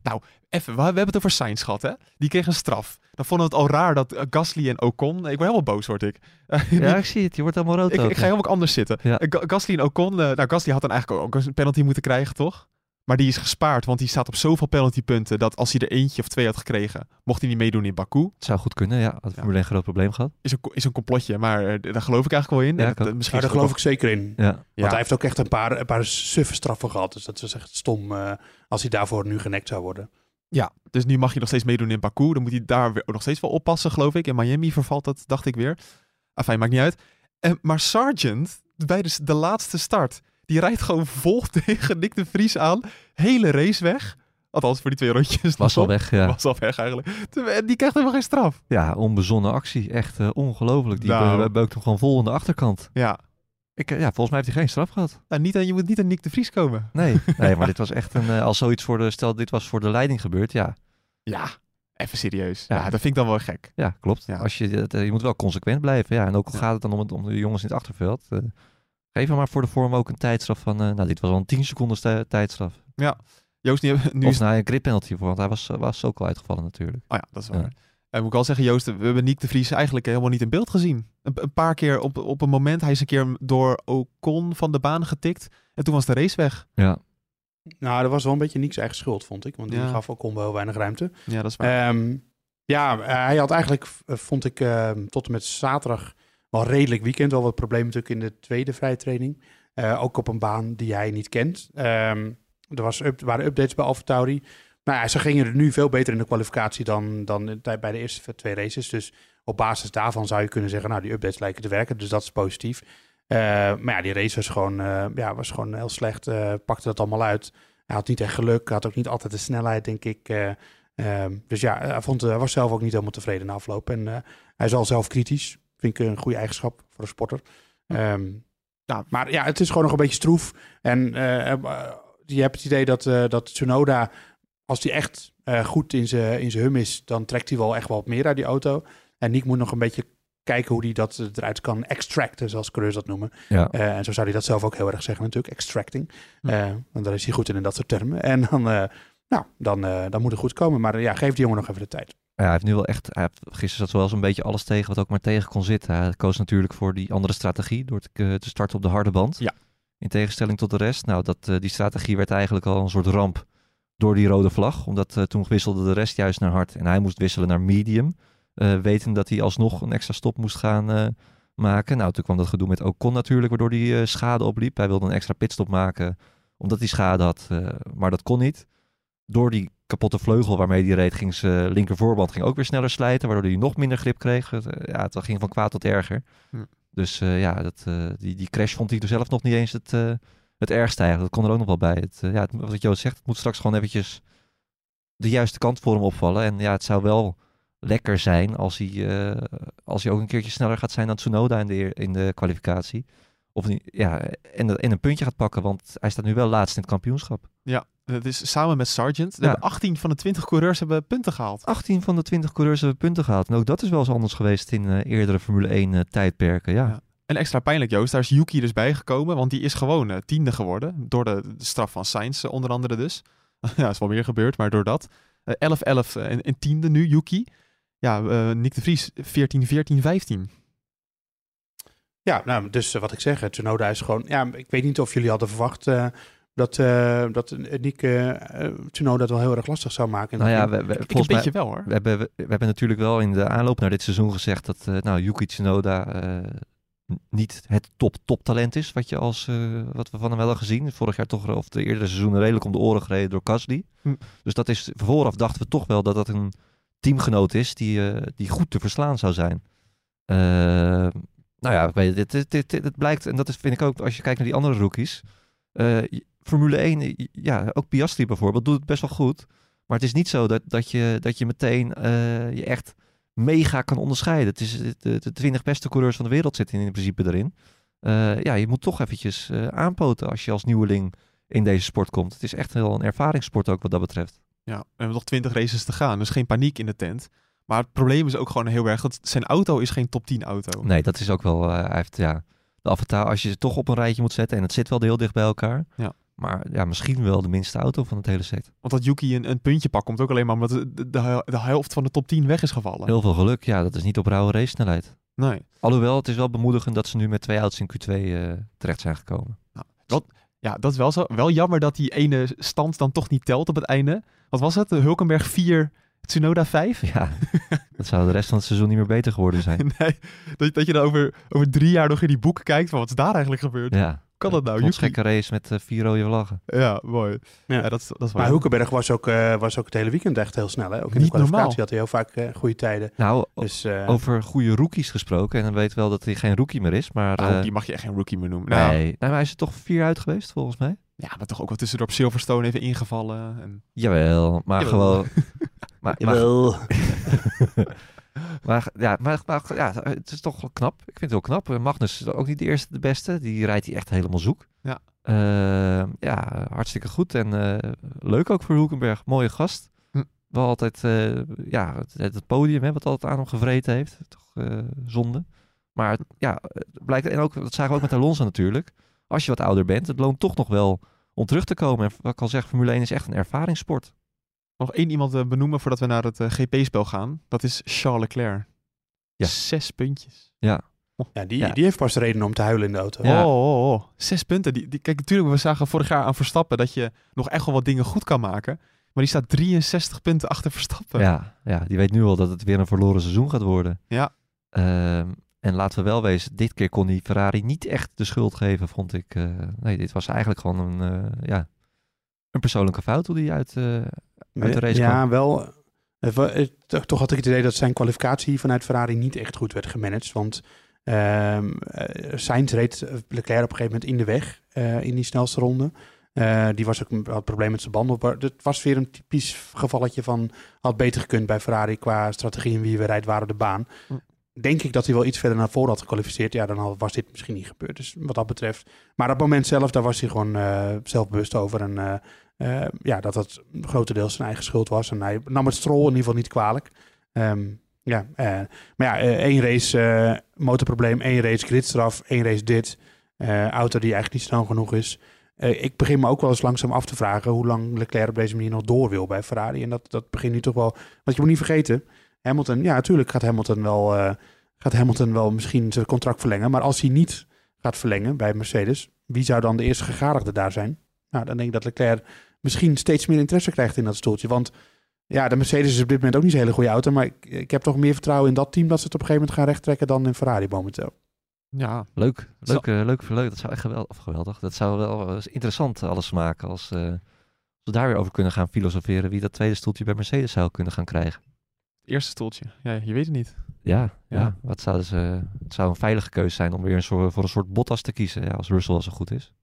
Even, we, we hebben het over Sainz gehad, hè? Die kreeg een straf. Dan vonden we het al raar dat eh, Gasly en Ocon... Ik word helemaal boos, word ik. (laughs) Ja, ik zie het. Je wordt helemaal rood. ik, ook, ik ga helemaal anders zitten. Ja. Ga- Gasly en Ocon... eh, nou, Gasly had dan eigenlijk ook een penalty moeten krijgen, toch? Maar die is gespaard, want die staat op zoveel penaltypunten... dat als hij er eentje of twee had gekregen... mocht hij niet meedoen in Baku. Het zou goed kunnen, ja. Had Formule 1 een groot probleem gehad. Is een, is een complotje, maar eh, daar geloof ik eigenlijk wel in. Ja, dat- ook. misschien Ja, daar geloof ook ik zeker in. Ja. Ja. Want hij heeft ook echt een paar, een paar suffe straffen gehad. Dus dat is echt stom eh, als hij daarvoor nu genekt zou worden. Ja, dus nu mag je nog steeds meedoen in Baku. Dan moet hij daar weer ook nog steeds wel oppassen, geloof ik. In Miami vervalt dat, dacht ik weer. Enfin, maakt niet uit. En, maar Sargent, bij de, de laatste start, die rijdt gewoon vol (laughs) tegen Nick de Vries aan. Hele race weg. Althans, voor die twee rondjes. Was al weg, ja. Was al weg eigenlijk. En die krijgt helemaal geen straf. Ja, onbezonnen actie. Echt eh, ongelooflijk. Die Nou. be- beukt hem gewoon vol in de achterkant. Ja. Ik, eh, ja, volgens mij heeft hij geen straf gehad. Nou, niet aan, je moet niet aan Nick de Vries komen. Nee, (laughs) nee maar dit was echt een... eh, als zoiets voor de... Stel, dit was voor de leiding gebeurd, ja. Ja, even serieus. Ja, Ja. dat vind ik dan wel gek. Ja, klopt. Ja. Als je, eh, je moet wel consequent blijven. Ja, en ook al gaat het dan om, het, om de jongens in het achterveld. eh, geef hem maar voor de vorm ook een tijdstraf van... eh, nou, dit was al een 10 seconden tijdstraf. Joost, nu, nu of is... nou, een grip penalty voor, want hij was, was ook al uitgevallen natuurlijk. Oh ja, dat is waar. Ja. En moet ik wel zeggen, Joost, we hebben Nick de Vries eigenlijk helemaal niet in beeld gezien. Een, een paar keer op, op een moment, hij is een keer door Ocon van de baan getikt. En toen was de race weg. Ja, Nou, dat was wel een beetje niks eigen schuld, vond ik. Want die Ja. gaf ook wel heel weinig ruimte. Ja, dat is waar. Ehm, ja, eh, hij had eigenlijk, eh, vond ik, ehm, tot en met zaterdag wel redelijk weekend. Wel wat problemen natuurlijk in de tweede vrije training. Eh, ook op een baan die hij niet kent. Ehm, er was waren updates bij AlphaTauri. Nou ja, ze gingen er nu veel beter in de kwalificatie dan, dan bij de eerste twee races. Dus op basis daarvan zou je kunnen zeggen, nou, die updates lijken te werken. Dus dat is positief. Eh, maar ja, die race was gewoon, eh, ja, was gewoon heel slecht. pakte dat allemaal uit. Hij had niet echt geluk. Had ook niet altijd de snelheid, denk ik. eh, Ehm, dus ja, hij, vond, hij was zelf ook niet helemaal tevreden na afloop. En hij is al zelf kritisch. Vind ik een goede eigenschap voor een sporter. Ehm, Ja. Maar ja, het is gewoon nog een beetje stroef. En eh, eh, je hebt het idee dat, eh dat Tsunoda, als hij echt goed in zijn in zijn hum is, dan trekt hij wel echt wel wat meer uit die auto. En Nick moet nog een beetje kijken hoe hij dat eruit kan extracten, zoals coureurs dat noemen. ja. En zo zou hij dat zelf ook heel erg zeggen natuurlijk, extracting. Eh, want daar is hij goed in, in dat soort termen. En dan, nou, dan, dan moet het goed komen. Maar ja, geef die jongen nog even de tijd. Ja, hij heeft nu wel echt. Hij heeft, gisteren zat wel eens een beetje alles tegen wat ook maar tegen kon zitten. Hij koos natuurlijk voor die andere strategie door te, eh, te starten op de harde band. Ja. In tegenstelling tot de rest. Nou, dat, eh, die strategie werd eigenlijk al een soort ramp door die rode vlag. Omdat eh, toen wisselde de rest juist naar hard. En hij moest wisselen naar medium. eh weten dat hij alsnog een extra stop moest gaan maken. Nou, toen kwam dat gedoe met Ocon natuurlijk, waardoor hij schade opliep. Hij wilde een extra pitstop maken, omdat hij schade had. maar dat kon niet. Door die kapotte vleugel waarmee hij reed, ging zijn linker voorband ging ook weer sneller slijten, waardoor hij nog minder grip kreeg. Eh, ja, het ging van kwaad tot erger. Hm. Dus eh, ja, dat, eh, die, die crash vond hij er zelf nog niet eens het, het ergste eigenlijk. Dat kon er ook nog wel bij. Het, ja, het, wat Joost zegt, het moet straks gewoon eventjes de juiste kant voor hem opvallen. En ja, het zou wel lekker zijn als hij, als hij ook een keertje sneller gaat zijn dan Tsunoda in de, in de kwalificatie. Of niet, ja, en, en een puntje gaat pakken, want hij staat nu wel laatst in het kampioenschap. Ja, het is samen met Sargent. Er Ja. hebben 18 van de 20 coureurs hebben punten gehaald. 18 van de 20 coureurs hebben punten gehaald. En ook dat is wel eens anders geweest in eh, eerdere Formule 1 eh, tijdperken. Ja. Ja. En extra pijnlijk, Joost, daar is Yuki dus bijgekomen, want die is gewoon eh, tiende geworden. Door de, de straf van Sainz onder andere dus. (laughs) ja, is wel meer gebeurd, maar door dat. Eh, 11, 11 eh, en, en tiende nu, Yuki. Ja, eh Nick de Vries 14, 14, 15. Ja, nou, dus wat ik zeg, Tsunoda is gewoon... Ja, ik weet niet of jullie hadden verwacht eh, dat, eh dat Nick eh, Tsunoda het wel heel erg lastig zou maken. Nou het ja, we, we- Ik een volgens mij, beetje wel hoor. we hebben, we, we hebben natuurlijk wel in de aanloop naar dit seizoen gezegd dat eh, nou, Yuki Tsunoda eh, n- niet het top toptalent is, wat, je als, eh, wat we van hem wel hebben gezien. Vorig jaar toch, of de eerdere seizoenen, redelijk om de oren gereden door Gasly. Hm. Dus dat is, vooraf dachten we toch wel dat dat een teamgenoot is die, eh, die goed te verslaan zou zijn. Nou ja, weet je, dit, dit, dit, dit- het blijkt, en dat is, vind ik ook, als je kijkt naar die andere rookies. eh, Formule 1, eh, ja, ook Piastri bijvoorbeeld, doet het best wel goed. Maar het is niet zo dat, dat, je, dat je meteen eh, je echt mega kan onderscheiden. Het is de, de, de 20 beste coureurs van de wereld zitten in principe erin. Eh, ja, je moet toch eventjes eh, aanpoten als je als nieuweling in deze sport komt. Het is echt wel een ervaringssport ook wat dat betreft. Ja, we hebben nog 20 races te gaan, dus geen paniek in de tent. Maar het probleem is ook gewoon heel erg dat zijn auto is geen top 10 auto. Nee, dat is ook wel. hij heeft ja. De avatar, als je ze toch op een rijtje moet zetten. En het zit wel heel dicht bij elkaar. Ja. Maar ja, misschien wel de minste auto van het hele set. Want dat Yuki een, een puntje pakt komt ook alleen maar omdat de, de, helft van de top 10 weg is gevallen. Heel veel geluk. Ja, dat is niet op rauwe race snelheid. Nee. Alhoewel, het is wel bemoedigend dat ze nu met twee auto's in Q2 eh, terecht zijn gekomen. Ja, dat is wel zo. Wel jammer dat die ene stand dan toch niet telt op het einde. Wat was het? De Hulkenberg 4, Tsunoda 5? (laughs) Ja, dat zou de rest van het seizoen niet meer beter geworden zijn. (laughs) nee, dat, dat je dan over, over drie jaar nog in die boeken kijkt van wat is daar eigenlijk gebeurd. Ja, kan dat nou? Een gekke race met eh, vier rode vlaggen. Ja, mooi. Ja. Ja, dat, is- dat is waar. Maar Hulkenberg was ook, eh, was ook het hele weekend echt heel snel. Hè? Ook in de Niet kwalificatie normaal. had hij heel vaak eh, goede tijden. Nou, Dus, eh, over goede rookies gesproken. En dan weet wel dat hij geen rookie meer is. Maar, Nou, die mag je echt geen rookie meer noemen. Nou, nee. maar hij is er toch vier uit geweest, volgens mij. Ja, maar toch ook wel tussendoor op Silverstone even ingevallen. En... Jawel, maar Jawel. gewoon... (laughs) maar, maar. (laughs) (laughs) maar, ja, maar, maar ja, het is toch wel knap. Ik vind het heel knap. Eh, Magnus is ook niet de eerste, de beste. Die rijdt hij echt helemaal zoek. Ja. Eh, ja, hartstikke goed. En eh, leuk ook voor Hulkenberg. Mooie gast. Hm. Wel altijd, ja, het, het podium hè, wat altijd aan hem gevreten heeft. Toch zonde. Maar ja, het blijkt, en ook, dat zagen we ook met Alonso natuurlijk. Als je wat ouder bent, het loont toch nog wel om terug te komen. En wat ik al zeg, Formule 1 is echt een ervaringssport. Nog één iemand eh, benoemen voordat we naar het eh, GP-spel gaan. Dat is Charles Leclerc. Ja. Zes puntjes. Ja, die, Ja. die heeft pas reden om te huilen in de auto. Ja. Oh, oh, oh. Zes punten. Die, die, kijk, natuurlijk, we zagen vorig jaar aan Verstappen dat je nog echt wel wat dingen goed kan maken. Maar die staat 63 punten achter Verstappen. Ja, ja, die weet nu al dat het weer een verloren seizoen gaat worden. Ja. Ehm, en laten we wel wezen, dit keer kon die Ferrari niet echt de schuld geven, vond ik. eh, nee, dit was eigenlijk gewoon een, eh, ja, een persoonlijke fout hoe die uit, eh, uit de race ja, wel. eh, eh, toch- had ik het idee dat zijn kwalificatie vanuit Ferrari niet echt goed werd gemanaged. Want ehm eh, Sainz reed Leclerc op een gegeven moment in de weg eh, in die snelste ronde. Eh, die was ook een had probleem met zijn banden. Maar Het was weer een typisch gevalletje van had beter gekund bij Ferrari qua strategie en wie we rijdt waren de baan. Denk ik dat hij wel iets verder naar voren had gekwalificeerd. Ja, dan was dit misschien niet gebeurd. Dus wat dat betreft. Maar dat moment zelf, daar was hij gewoon eh, zelfbewust over. En eh, eh, ja, dat dat grotendeels zijn eigen schuld was. En hij nam het strol in ieder geval niet kwalijk. Ehm, ja, maar ja, één race motorprobleem, één race gridstraf, één race dit. Auto die eigenlijk niet snel genoeg is. Ik begin me ook wel eens langzaam af te vragen hoe lang Leclerc op deze manier nog door wil bij Ferrari. En dat, dat begint nu toch wel. Want je moet niet vergeten, Hamilton, ja, natuurlijk gaat Hamilton wel, eh, gaat Hamilton wel misschien zijn contract verlengen. Maar als hij niet gaat verlengen bij Mercedes, wie zou dan de eerste gegadigde daar zijn? Nou, dan denk ik dat Leclerc misschien steeds meer interesse krijgt in dat stoeltje. Want ja, de Mercedes is op dit moment ook niet zo'n hele goede auto. Maar ik, ik heb toch meer vertrouwen in dat team dat ze het op een gegeven moment gaan rechttrekken dan in Ferrari momenteel. Ja, Leuk, Zo- leuk, eh, leuk, leuk. Dat zou echt geweldig, of geweldig. Dat zou wel eens interessant alles maken als, eh, als we daar weer over kunnen gaan filosoferen wie dat tweede stoeltje bij Mercedes zou kunnen gaan krijgen. Het eerste stoeltje. Ja, je weet het niet. Ja, ja. Ja. Wat zouden ze, het zou een veilige keuze zijn om weer een soort, voor een soort Bottas te kiezen, ja, als Russell al zo goed is.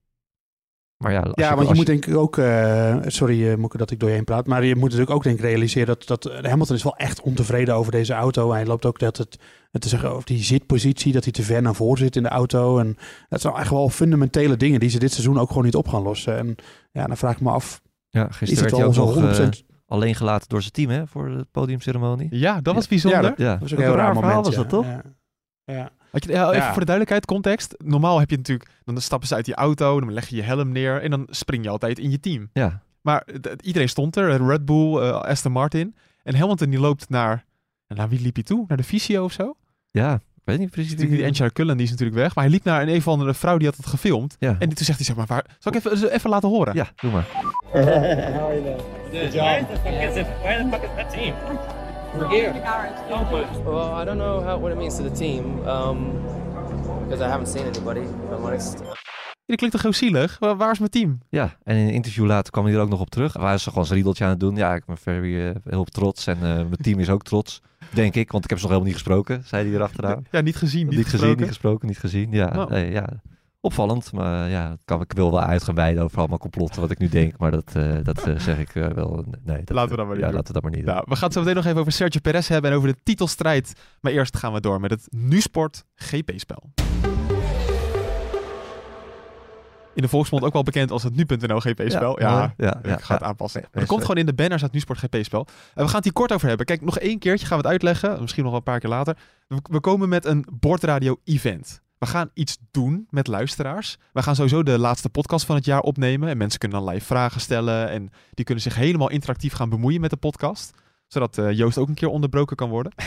Maar ja, als Ja, want je als moet denk ik ook, eh, sorry uh, dat ik door je heen praat, maar je moet natuurlijk ook denk ik realiseren dat, dat Hamilton is wel echt ontevreden over deze auto. Hij loopt ook dat het, het te zeggen over die zitpositie, dat hij te ver naar voren zit in de auto. En dat zijn echt wel fundamentele dingen die ze dit seizoen ook gewoon niet op gaan lossen. En ja, dan vraag ik me af, ja, is gisteren het werd hij wel ook zo nog 100%? Eh, alleen gelaten door zijn team hè, voor de podiumceremonie. Ja, dat was Ja, bijzonder. dat- Ja, dat was ook een heel raar raar verhaal moment. was ja. dat, toch? Ja. Had je, ja, even Ja. voor de duidelijkheid, context. Normaal heb je natuurlijk, dan stappen ze uit die auto, dan leg je je helm neer en dan spring je altijd in je team. Ja, Maar d- iedereen stond er, Red Bull, eh, Aston Martin. En Hamilton die loopt naar, naar wie liep hij toe? Naar de visio of zo? ja, ik weet niet precies. Natuurlijk die Enchardt Cullen, die is natuurlijk weg. Maar hij liep naar een, een of andere vrouw die had het gefilmd. Ja, En toen zegt hij zeg maar, waar, zal ik even, even laten horen? ja, doe maar. (laughs) Well, I don't know how, what it means to the team, um, because I haven't seen anybody, if I'm honest. Dat klinkt toch heel zielig? Waar, waar is mijn team? Ja, en in een interview later kwam hij er ook nog op terug. Hij was gewoon zijn riedeltje aan het doen. Ja, ik ben very, eh, heel trots en eh, mijn team is ook trots, denk ik. Want ik heb ze nog helemaal niet gesproken, zei hij erachteraan. Ja, niet gezien, niet, Niet, gezien, gesproken. niet gesproken, niet gezien. Ja, Nou. nee, ja. Opvallend. Maar ja, het kan, ik wil wel uit gaan wijden over allemaal complotten wat ik nu denk. Maar dat, eh, dat eh, zeg ik eh, wel. Nee, dat, Laten we dat maar niet Ja, doen. laten we dat maar niet doen. Nou, we gaan het zo meteen nog even over Sergio Perez hebben en over de titelstrijd. Maar eerst gaan we door met het NuSport GP-spel. In de volksmond ook wel bekend als het nu.nl GP-spel. Ja, Ja, ja, ik ga het aanpassen. Maar er komt nee, gewoon in de banners het NuSport GP-spel. En we gaan het hier kort over hebben. Kijk, nog één keertje gaan we het uitleggen. Misschien nog wel een paar keer later. We, we komen met een bordradio-event. We gaan iets doen met luisteraars. We gaan sowieso de laatste podcast van het jaar opnemen. En mensen kunnen dan live vragen stellen. En die kunnen zich helemaal interactief gaan bemoeien met de podcast. Zodat eh, Joost ook een keer onderbroken kan worden. (laughs)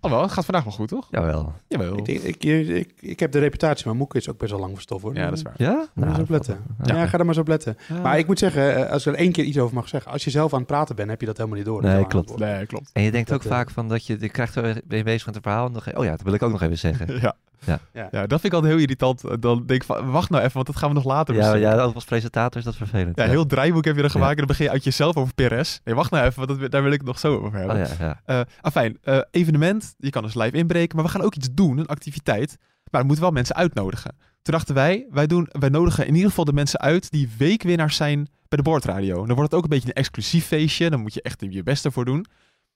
Oh wel, het gaat vandaag wel goed, toch? Jawel. Jawel. Ik, ik, ik, ik heb de reputatie, maar Moeke is ook best wel lang voor stof hoor. Ja, dat is waar. Ja? Ga er maar eens op letten. Ja. Ja, ga er maar eens op letten. Maar ik moet zeggen, eh, als ik er één keer iets over mag zeggen. Als je zelf aan het praten bent, heb je dat helemaal niet door. Nee, klopt. het Nee, klopt. En je denkt Dat, ook eh, vaak van dat je, je krijgt er, ben je bezig met een verhaal en dan oh ja, dat wil ik ook nog even zeggen. (laughs) Ja. Ja. Ja. Ja, dat vind ik altijd heel irritant. Dan denk ik van, wacht nou even, want dat gaan we nog later Ja, bespreken. ja, ook als presentator is dat vervelend. Ja, heel draaiboek heb je er gemaakt Ja. en dan begin je uit jezelf over Perez. Nee, wacht nou even, want dat, daar wil ik het nog zo over hebben. Oh, ja, ja. Eh, afijn, eh, evenement, je kan dus live inbreken, maar we gaan ook iets doen, een activiteit. Maar dan moeten wel mensen uitnodigen. Toen dachten wij, wij, doen, wij nodigen in ieder geval de mensen uit die weekwinnaars zijn bij de boordradio. Dan wordt het ook een beetje een exclusief feestje, dan moet je echt je best ervoor doen.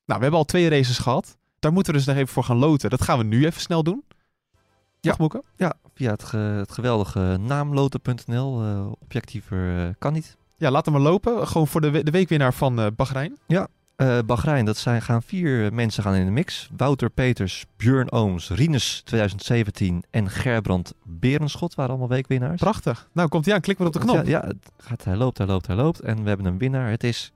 Nou, we hebben al twee races gehad. Daar moeten we dus nog even voor gaan loten. Dat gaan we nu even snel doen. Ja. Moeke? Ja, via het, ge- het geweldige naamloten.nl. eh, objectiever eh, kan niet. Ja, laten we maar lopen. Gewoon voor de, we- de weekwinnaar van eh Bahrein. Eh Bahrein, dat zijn, gaan vier mensen gaan in de mix. Wouter Peters, Björn Ooms, Rinus 2017 en Gerbrand Berenschot waren allemaal weekwinnaars. Prachtig. Nou, komt hij aan. Klik maar op de knop. Ja, ja gaat, hij loopt, hij loopt, hij loopt. En we hebben een winnaar. Het is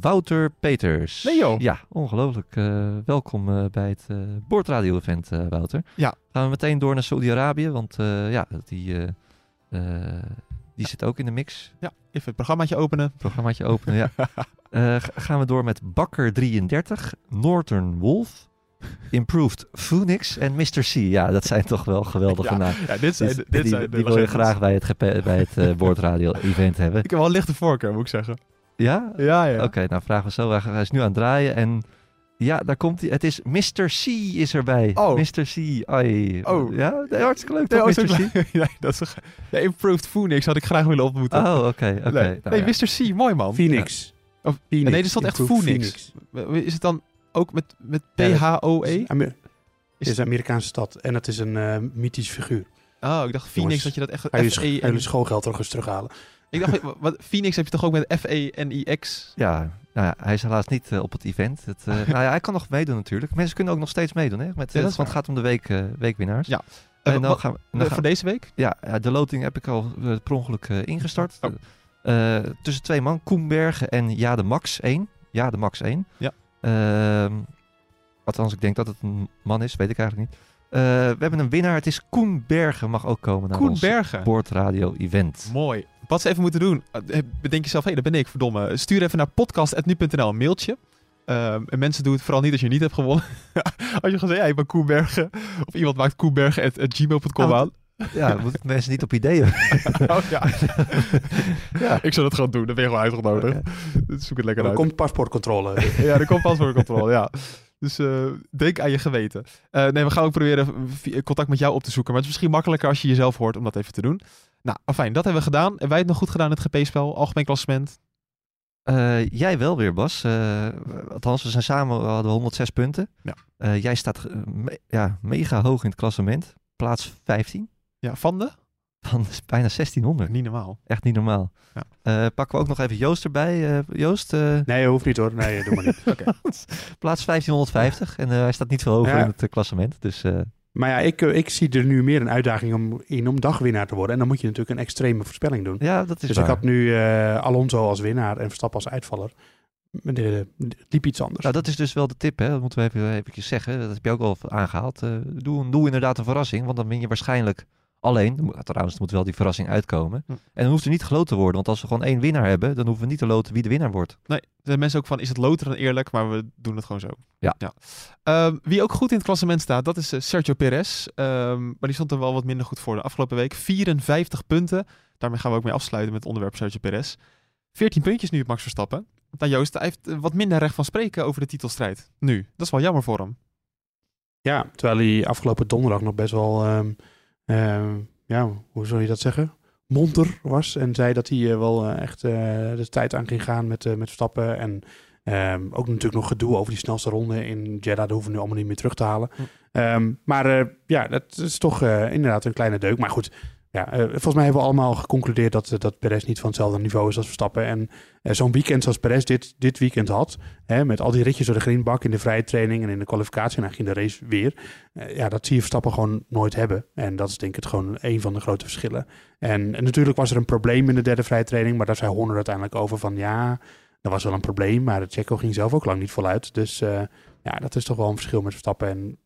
Wouter Peters. Nee, joh. Ja, ongelooflijk. Eh, welkom eh, bij het eh Boordradio-event, Wouter. Ja. Gaan we meteen door naar Saudi-Arabië, want ja, die, die zit ook in de mix. Ja, even het programmaatje openen. Programmaatje openen, ja. (laughs) Gaan we door met Bakker33, Northern Wolf, Improved Phoenix en Mr. C. Ja, dat zijn toch wel geweldige Ja, namen. Ja, dit zijn, Die, dit die, zijn die wil je graag bij het, bij het boordradio-event hebben. Ik heb wel een lichte voorkeur, moet ik zeggen. Ja? Ja, ja. Oké, nou vragen we zo. Hij- is nu aan het draaien en ja, daar komt hij. Het is Mr. C is erbij. Oh. Mr. C. Ai. Oh. Ja, nee, hartstikke leuk Nee, toch, oh, Mr. C? nee, (laughs) dat is een ja, Improved Phoenix had ik graag willen ontmoeten. Oh, oké, oké. nee, Nou nee ja. Mr. C, mooi man. Phoenix. Of- Phoenix. nee, er stond echt Phoenix. Is het dan ook met, met Ja, P-H-O-E? Amer- Is- is een Amerikaanse stad en het is een eh mythisch figuur. Oh, ik dacht Phoenix Jongens, dat je dat echt Ga je, F sch- E ga je N. schoolgeld nog eens terughalen. Ik dacht, wat, Phoenix heb je toch ook met F-E-N-I-X? Ja, nou ja, hij is helaas niet eh, op het event. Het, eh, (laughs) nou ja, hij kan nog meedoen natuurlijk. Mensen kunnen ook nog steeds meedoen, hè? Met, eh, want het gaat om de week, weekwinnaars. Ja. En dan wat- gaan we, dan gaan- voor deze week? ja, de loting heb ik al per ongeluk ingestart. Oh. Tussen twee man, Koenbergen en Ja de Max 1. Ja de Max 1. Ja. Althans, ik denk dat het een man is, weet ik eigenlijk niet. We hebben een winnaar, het is Koen Bergen, mag ook komen naar Koen ons Bergen. Sportradio event. Mooi. Wat ze even moeten doen, eh, bedenk jezelf, hé, dat ben ik, verdomme. Stuur even naar podcast.nu.nl een mailtje. Ehm, en mensen doen het vooral niet als je niet hebt gewonnen. (laughs) als je gewoon zegt, ja, ik ben Koen Bergen. Of iemand maakt koenbergen.gmail.com Oh, aan. Ja, moeten mensen niet op ideeën. (laughs) Oh, ja. Ja. Ik zou dat gewoon doen, dan ben je gewoon uitgenodigd. Dus Zoek het lekker Er uit. komt paspoortcontrole. (laughs) Ja, er komt paspoortcontrole, ja. Dus eh, denk aan je geweten. Eh, nee, we gaan ook proberen contact met jou op te zoeken. Maar het is misschien makkelijker als je jezelf hoort om dat even te doen. Nou, fijn, dat hebben we gedaan. En wij het nog goed gedaan in het GP-spel. Algemeen klassement. Eh, jij wel weer, Bas. Eh, althans, we zijn samen, we hadden 106 punten. Ja. Eh, jij staat me- ja, mega hoog in het klassement. Plaats 15 Ja, van de? van bijna 1600. Niet normaal. Echt niet normaal. Ja. Eh, pakken we ook nog even Joost erbij. Eh, Joost, eh, Nee, hoeft niet hoor. Nee, doe maar niet. (laughs) plaats 1550. En eh, hij staat niet veel hoger Ja. in het klassement. Dus eh, Maar ja, ik, eh, ik zie er nu meer een uitdaging om, in om dagwinnaar te worden. En dan moet je natuurlijk een extreme voorspelling doen. ja, dat is dus waar. ik had nu eh, Alonso als winnaar en Verstappen als uitvaller. Maar de- de- Het liep iets anders. Nou, dat is dus wel de tip, hè? dat moeten we even eventjes zeggen. Dat heb je ook al aangehaald. Eh, doe, doe inderdaad een verrassing, want dan win je waarschijnlijk alleen. Moet- Trouwens, er moet wel die verrassing uitkomen. Hm. En dan hoeft er niet geloten te worden, want als we gewoon één winnaar hebben, dan hoeven we niet te loten wie de winnaar wordt. Nee, er zijn mensen ook van, is het loter dan eerlijk? Maar we doen het gewoon zo. Ja. Ehm, wie ook goed in het klassement staat, dat is eh, Sergio Perez. Ehm, maar die stond er wel wat minder goed voor de afgelopen week. 54 punten. Daarmee gaan we ook mee afsluiten met het onderwerp Sergio Perez. 14 puntjes nu op Max Verstappen. Nou Joost, hij heeft eh, wat minder recht van spreken over de titelstrijd. Nu. Dat is wel jammer voor hem. Ja, terwijl hij afgelopen donderdag nog best wel, ehm, ja, hoe zou je dat zeggen? Monter was. En zei dat hij eh, wel eh, echt eh, de tijd aan ging gaan met, met Verstappen. En ehm, ook natuurlijk nog gedoe over die snelste ronde in Jeddah. Dat hoeven we nu allemaal niet meer terug te halen. Hm. Ehm, maar ja, dat is toch inderdaad een kleine deuk. Maar goed, ja, eh, volgens mij hebben we allemaal geconcludeerd dat, eh, dat Perez niet van hetzelfde niveau is als Verstappen. En eh, zo'n weekend zoals Perez dit, dit weekend had, hè, met al die ritjes door de greenbak in de vrije training en in de kwalificatie en eigenlijk in de race weer. ja, dat zie je Verstappen gewoon nooit hebben. En dat is denk ik het gewoon een van de grote verschillen. En, natuurlijk was er een probleem in de derde vrije training, maar daar zei Horner uiteindelijk over van ja, dat was wel een probleem, maar de Checo ging zelf ook lang niet voluit. Dus ja, dat is toch wel een verschil met Verstappen en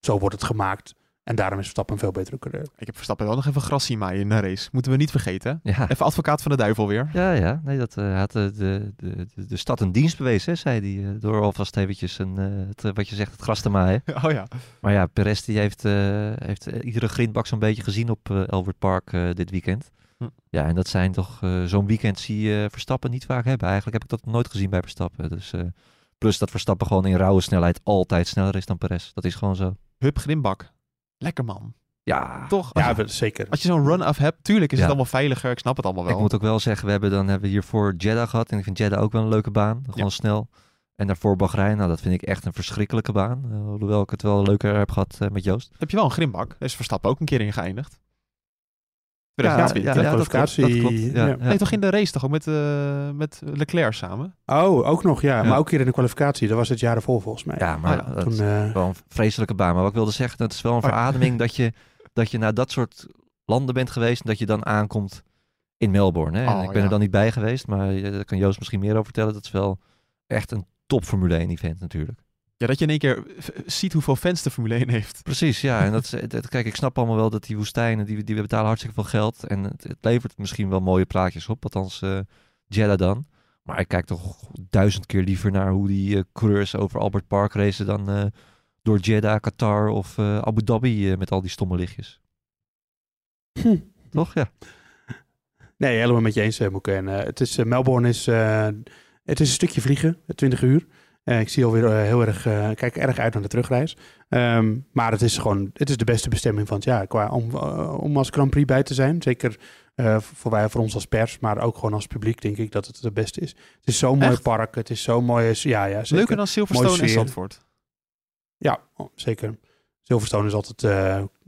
zo wordt het gemaakt. En daarom is Verstappen een veel betere coureur. Ik heb Verstappen wel nog even gras zien maaien in een race. Moeten we niet vergeten. Ja. Even advocaat van de duivel weer. Ja, ja. Nee, dat eh, had de, de, de, de, de stad een dienst bewezen, hè, zei hij. eh, door alvast eventjes een, eh, het, eh, wat je zegt, het gras te maaien. (laughs) Oh ja. Maar ja, Perez die heeft, eh, heeft eh, iedere grindbak zo'n beetje gezien op eh, Albert Park eh, dit weekend. Hm. Ja, en dat zijn toch, eh, zo'n weekend zie je Verstappen niet vaak hebben. Eigenlijk heb ik dat nooit gezien bij Verstappen. Dus, eh, plus dat Verstappen gewoon in rauwe snelheid altijd sneller is dan Perez. Dat is gewoon zo. Hup, grimbak. Lekker man. Ja, Toch? Als, Ja, je, zeker. als je zo'n run-off hebt, tuurlijk is Ja. het allemaal veiliger. Ik snap het allemaal wel. Ik moet ook wel zeggen, we hebben dan hebben we hiervoor Jeddah gehad. En ik vind Jeddah ook wel een leuke baan. Gewoon Ja. snel. En daarvoor Bahrein, nou dat vind ik echt een verschrikkelijke baan. Eh, hoewel ik het wel leuker heb gehad eh, met Joost. Heb je wel een grimbak. Daar is Verstappen ook een keer in geëindigd. Ja, 2020. ja, ja, dat klopt, kwalificatie, dat klopt. Ja, ja. ja. Nee, toch in de race toch ook met, eh, met Leclerc samen? Oh, ook nog, ja. Ja. Maar ook een keer in de kwalificatie. Dat was het jaar ervoor volgens mij. Ja, maar ja, dat Toen, is eh, wel een vreselijke baan. Maar wat ik wilde zeggen, dat is wel een Oh verademing dat, je, dat je naar dat soort landen bent geweest en dat je dan aankomt in Melbourne. Hè? En Oh, ik ben ja. er dan niet bij geweest, maar eh, daar kan Joost misschien meer over vertellen. Dat is wel echt een top Formule 1 event natuurlijk. Ja, dat je in één keer ziet hoeveel fans de Formule 1 heeft. Precies, ja. En (laughs) dat, is- het- het- kijk, ik snap allemaal wel dat die woestijnen, die, die we betalen hartstikke veel geld. En het, het levert misschien wel mooie plaatjes op, althans eh Jeddah dan. Maar ik kijk toch duizend keer liever naar hoe die eh, coureurs over Albert Park racen dan eh, door Jeddah, Qatar of eh, Abu Dhabi eh, met al die stomme lichtjes. Hm. (laughs) Toch? Ja. Nee, helemaal met je eens, eh, Moeke. En, eh, het is, eh, Melbourne is, eh, het is een stukje vliegen, 20 uur. Eh, ik zie alweer eh, heel erg, eh, kijk erg uit naar de terugreis. Ehm, maar het is gewoon, het is de beste bestemming van het jaar qua, om, om als Grand Prix bij te zijn. Zeker voor wij, voor ons als pers, maar ook gewoon als publiek denk ik dat het het beste is. Het is zo'n mooi Echt? park, het is zo'n mooie, ja, ja, zeker. Leuker dan Silverstone en. Zandvoort. Ja, oh, zeker. Silverstone is altijd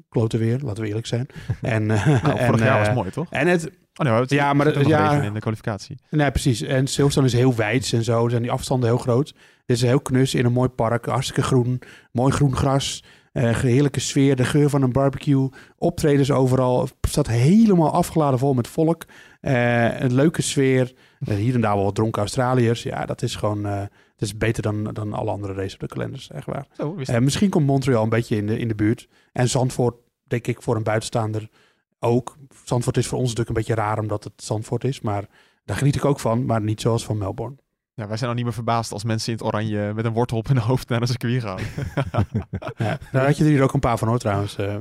klote weer, laten we eerlijk zijn. (laughs) En, Nou, en, vorig jaar was het mooi, toch? En het, Oh nee, het, Ja, maar het ja. in de kwalificatie. Nee, precies. En Silverstone is heel wijd en zo. Zijn die afstanden heel groot. Dit is heel knus in een mooi park. Hartstikke groen. Mooi groen gras. eh heerlijke sfeer. De geur van een barbecue. Optredens overal. Het staat helemaal afgeladen vol met volk. Eh, een leuke sfeer. Eh, hier en daar wel wat dronken Australiërs. Ja, dat is gewoon... het is beter dan, dan alle andere races op de kalenders. Echt waar. Zo, misschien komt Montreal een beetje in de, in de buurt. En Zandvoort, denk ik, voor een buitenstaander ook. Zandvoort is voor ons natuurlijk een beetje raar omdat het Zandvoort is. Maar daar geniet ik ook van. Maar niet zoals van Melbourne. Ja, wij zijn al niet meer verbaasd als mensen in het oranje met een wortel op hun hoofd naar een circuit gaan. (laughs) Ja, daar had je er hier ook een paar van hoor trouwens. Eh,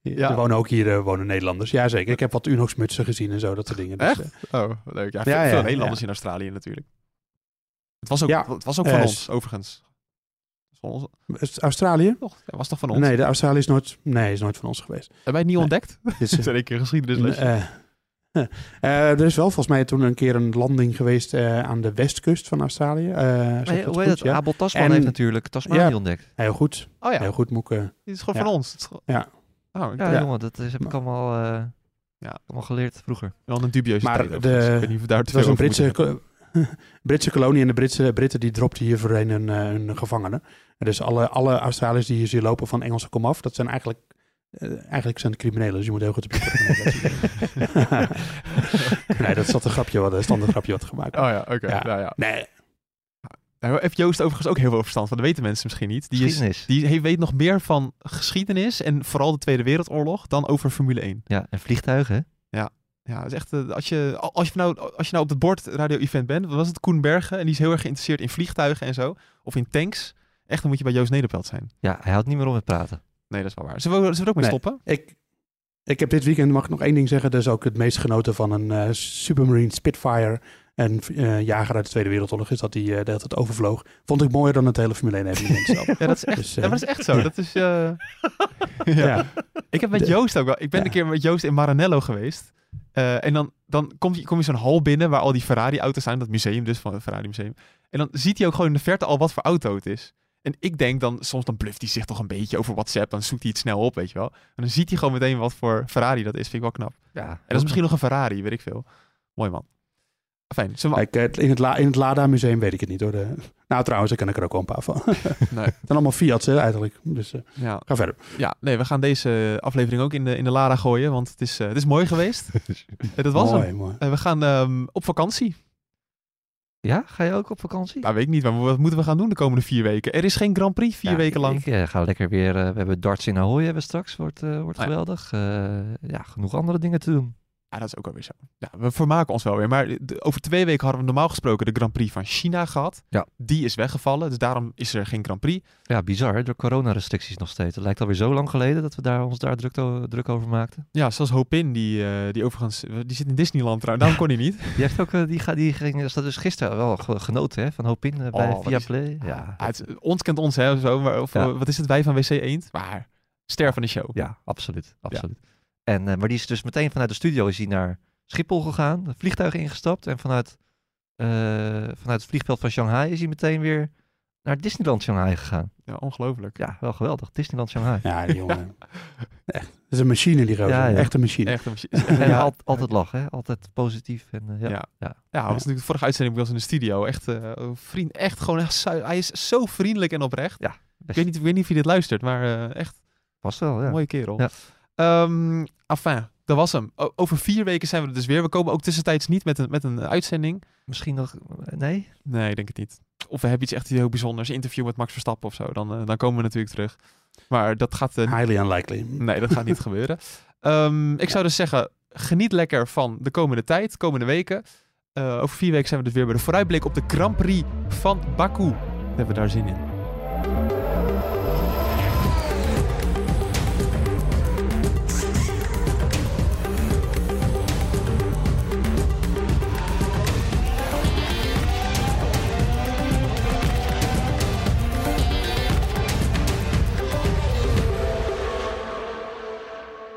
Ja. Er wonen ook hier eh, wonen Nederlanders. Jazeker. Ik heb wat Unox-mutsen gezien en zo, dat soort dingen. Dus, Echt? eh, Oh, leuk. Ja, Ja, veel, ja, veel Nederlanders ja. in Australië natuurlijk. Het was ook, Ja, het was ook van ons, overigens. Het van ons, is het Australië? toch? Ja, was toch van ons? Nee, de Australië is nooit, nee, is nooit van ons geweest. Hebben wij het niet Nee. ontdekt? Dit Het is, is een keer geschiedenis. (laughs) eh, er is wel volgens mij toen een keer een landing geweest eh, aan de westkust van Australië. Eh, hoe heet dat? Ja. Abel Tasman En- heeft natuurlijk Tasmanië Ja. ontdekt. Heel goed. oh ja, Heel goed, Moeke. dit is gewoon Ja. van ons. Ja. Oh, ik Ja, dacht- jongen, dat is, heb ik allemaal, eh, Ja. allemaal geleerd vroeger. wel een dubieuze Maar tijd de-. Ik weet niet of daar te was een Britse, ko- (laughs) Britse kolonie en de Britse, Britten die dropten hier voorheen hun, eh, hun gevangenen. En dus alle, alle Australiërs die hier zien lopen van Engelse komaf, dat zijn eigenlijk, eh, eigenlijk zijn het criminelen. Dus je moet heel goed op je portemonnee letten. (laughs) Nee, dat zat een grapje, wat, een standaard grapje wat gemaakt. Oh ja, oké. Ja. Nou, ja. Nee, Daar heeft Joost overigens ook heel veel verstand van. Dat weten mensen misschien niet. Die, is, die he- weet nog meer van geschiedenis en vooral de Tweede Wereldoorlog dan over Formule 1. Ja, en vliegtuigen, hè? Ja, dat is echt, eh, als, je, als, je nou, als je nou op het bord radio-event bent, wat was het Koen Bergen, en die is heel erg geïnteresseerd in vliegtuigen en zo, of in tanks. Echt, dan moet je bij Joost Nederpelt zijn. Ja, hij houdt niet meer om met praten. Nee, dat is wel waar. Zullen we, zullen we er ook mee Nee. stoppen? ik, ik heb dit weekend, mag ik nog één ding zeggen, dus ook het meest genoten van een eh, Supermarine Spitfire. Een eh, jager uit de Tweede Wereldoorlog is dat die de hele tijd overvloog. Vond ik mooier dan het hele Formule 1 evenement zelf. (laughs) Ja, dat is echt, Dus, ja, maar dat is echt zo. Dat is, (laughs) ja. (laughs) ja. Ik heb met De- Joost ook wel. Ik ben een keer met Joost in Maranello geweest. En dan, dan kom je, kom je zo'n hal binnen waar al die Ferrari-auto's zijn. Dat museum dus, van het Ferrari Museum. En dan ziet hij ook gewoon in de verte al wat voor auto het is. En ik denk dan, soms dan bluft hij zich toch een beetje over WhatsApp. Dan zoekt hij het snel op, weet je wel. En dan ziet hij gewoon meteen wat voor Ferrari dat is. Vind ik wel knap. Ja, En dat is misschien nog een Ferrari, weet ik veel. Mooi man. Fijn. We... Kijk, in het, La in het Lada Museum weet ik het niet hoor. De- nou, trouwens, daar ken ik er ook wel een paar van. (laughs) het Nee. zijn allemaal Fiat's hè, eigenlijk. Dus eh, Ja. ga verder. ja, nee, we gaan deze aflevering ook in de, in de Lara gooien. Want het is, eh, het is mooi geweest. (laughs) Eh, dat was mooi, hem. mooi. Eh, we gaan ehm, op vakantie. Ja, ga je ook op vakantie? Nou, weet ik niet, maar wat moeten we gaan doen de komende vier weken? Er is geen Grand Prix vier Ja, weken lang. Ik eh, ga lekker weer. eh, we hebben darts in Ahoy hebben straks. Wordt, eh, wordt Oh geweldig. Ja, genoeg andere dingen te doen. Ja, dat is ook alweer zo. Ja, we vermaken ons wel weer. Maar over twee weken hadden we normaal gesproken de Grand Prix van China gehad. Ja. Die is weggevallen, dus daarom is er geen Grand Prix. Ja, bizar. hè, Door coronarestricties nog steeds. Het lijkt alweer zo lang geleden dat we daar, ons daar druk, druk over maakten. Ja, zoals Hopin, die, eh, die overigens, die zit in Disneyland trouwens. Daarom kon hij niet. Die heeft ook, eh, die, ga, die ging, dat dus gisteren wel ge- genoten hè, van Hopin eh, bij Oh, wat is- Viaplay. Ja, Ah, het, ons kent ons, hè. Zo, maar, of Ja. eh, wat is het, wij van WC Eend? Maar ster van de show. ja, absoluut. absoluut. En, eh, maar die is dus meteen vanuit de studio is hij naar Schiphol gegaan, het vliegtuig ingestapt. En vanuit, eh, vanuit het vliegveld van Shanghai is hij meteen weer naar Disneyland Shanghai gegaan. Ja, ongelooflijk. Ja, wel geweldig. Disneyland Shanghai. Ja, die (laughs) jongen. Echt. Dat is een machine, die gozer. Ja, ja. Echt een machine. Echt een En ja, al- altijd lachen, hè? altijd positief. En, eh, ja. Ja. Ja. Ja, hij was natuurlijk de vorige uitzending was in de studio. Echt, eh, vriend, echt gewoon, hij is zo vriendelijk en oprecht. Ja, Ik weet, niet, ik weet niet of je dit luistert, maar eh, echt Vast wel, ja. mooie kerel. Ja. Ehm, enfin, dat was hem. O- over vier weken zijn we er dus weer. We komen ook tussentijds niet met een, met een uitzending. Misschien nog, nee? Nee, ik denk het niet. Of we hebben iets echt heel bijzonders. Een interview met Max Verstappen of zo. Dan, eh, dan komen we natuurlijk terug. Maar dat gaat... eh, Highly unlikely. Nee, dat gaat niet (laughs) gebeuren. Ehm, ik zou dus zeggen, geniet lekker van de komende tijd, komende weken. Eh, over vier weken zijn we dus weer bij de vooruitblik op de Grand Prix van Baku. We hebben daar zin in.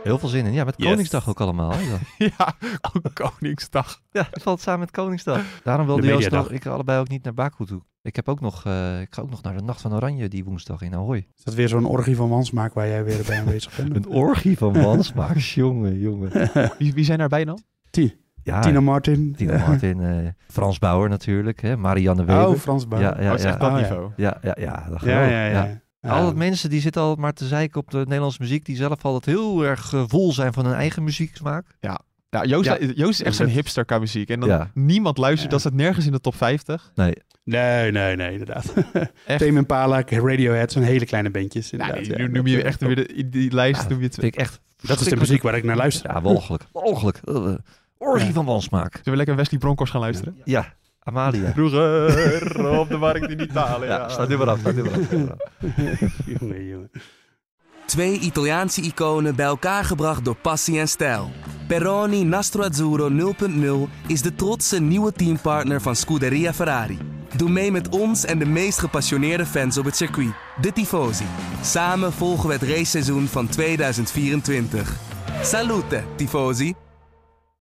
Heel veel zin in. Ja, met Yes. Koningsdag ook allemaal. Hè? (laughs) Ja. ja, ook Koningsdag. Ja, het valt samen met Koningsdag. Daarom wilde De Joost nog, ik allebei ook niet naar Baku toe. Ik, heb ook nog, eh, ik ga ook nog naar de Nacht van Oranje die woensdag in Ahoy. Is dat weer zo'n orgie van mansmaak waar jij weer bij aanwezig bent? (laughs) Een orgie van (laughs) mansmaak, jongen, jongen. Wie, wie zijn daarbij dan? Ja, Tina Martin. Tina Martin, eh, Frans Bauer natuurlijk, hè, Marianne Weber. Oh, Frans Bauer. Ja, ja, oh, het is ja. echt dat Oh, ja. niveau. Ja, ja, ja, dat Ja, ja, ja. Ja. Altijd mensen die zitten al maar te zeiken op de Nederlandse muziek, die zelf altijd heel erg eh, vol zijn van hun eigen muzieksmaak. Ja, Joost, Ja. Joost is echt zo'n hipster qua muziek. En dan Ja. niemand luistert, Ja. dat staat nergens in de top 50. Nee, Nee, nee, nee, inderdaad. (laughs) Tame Impala, Radiohead, zo'n hele kleine bandjes. Ja, Inderdaad, nee, ja. nu noem je echt weer de, die lijst. Ja, noem je het, vind ik echt Dat is de muziek waar ik naar luister. Ja, walgelijk. Walgelijk. Uh, orgie Ja. van wansmaak. Zullen we lekker Wesley Bronkhorst gaan luisteren? Ja, Amalia. Vroeger op de markt in Italië. Ja, staat nu maar af. Staat nu maar af. staat nu maar af. (laughs) jongen, jongen. Twee Italiaanse iconen bij elkaar gebracht door passie en stijl. Peroni Nastro Azzurro 0.0 is de trotse nieuwe teampartner van Scuderia Ferrari. Doe mee met ons en de meest gepassioneerde fans op het circuit, de Tifosi. Samen volgen we het raceseizoen van 2024. Salute, Tifosi!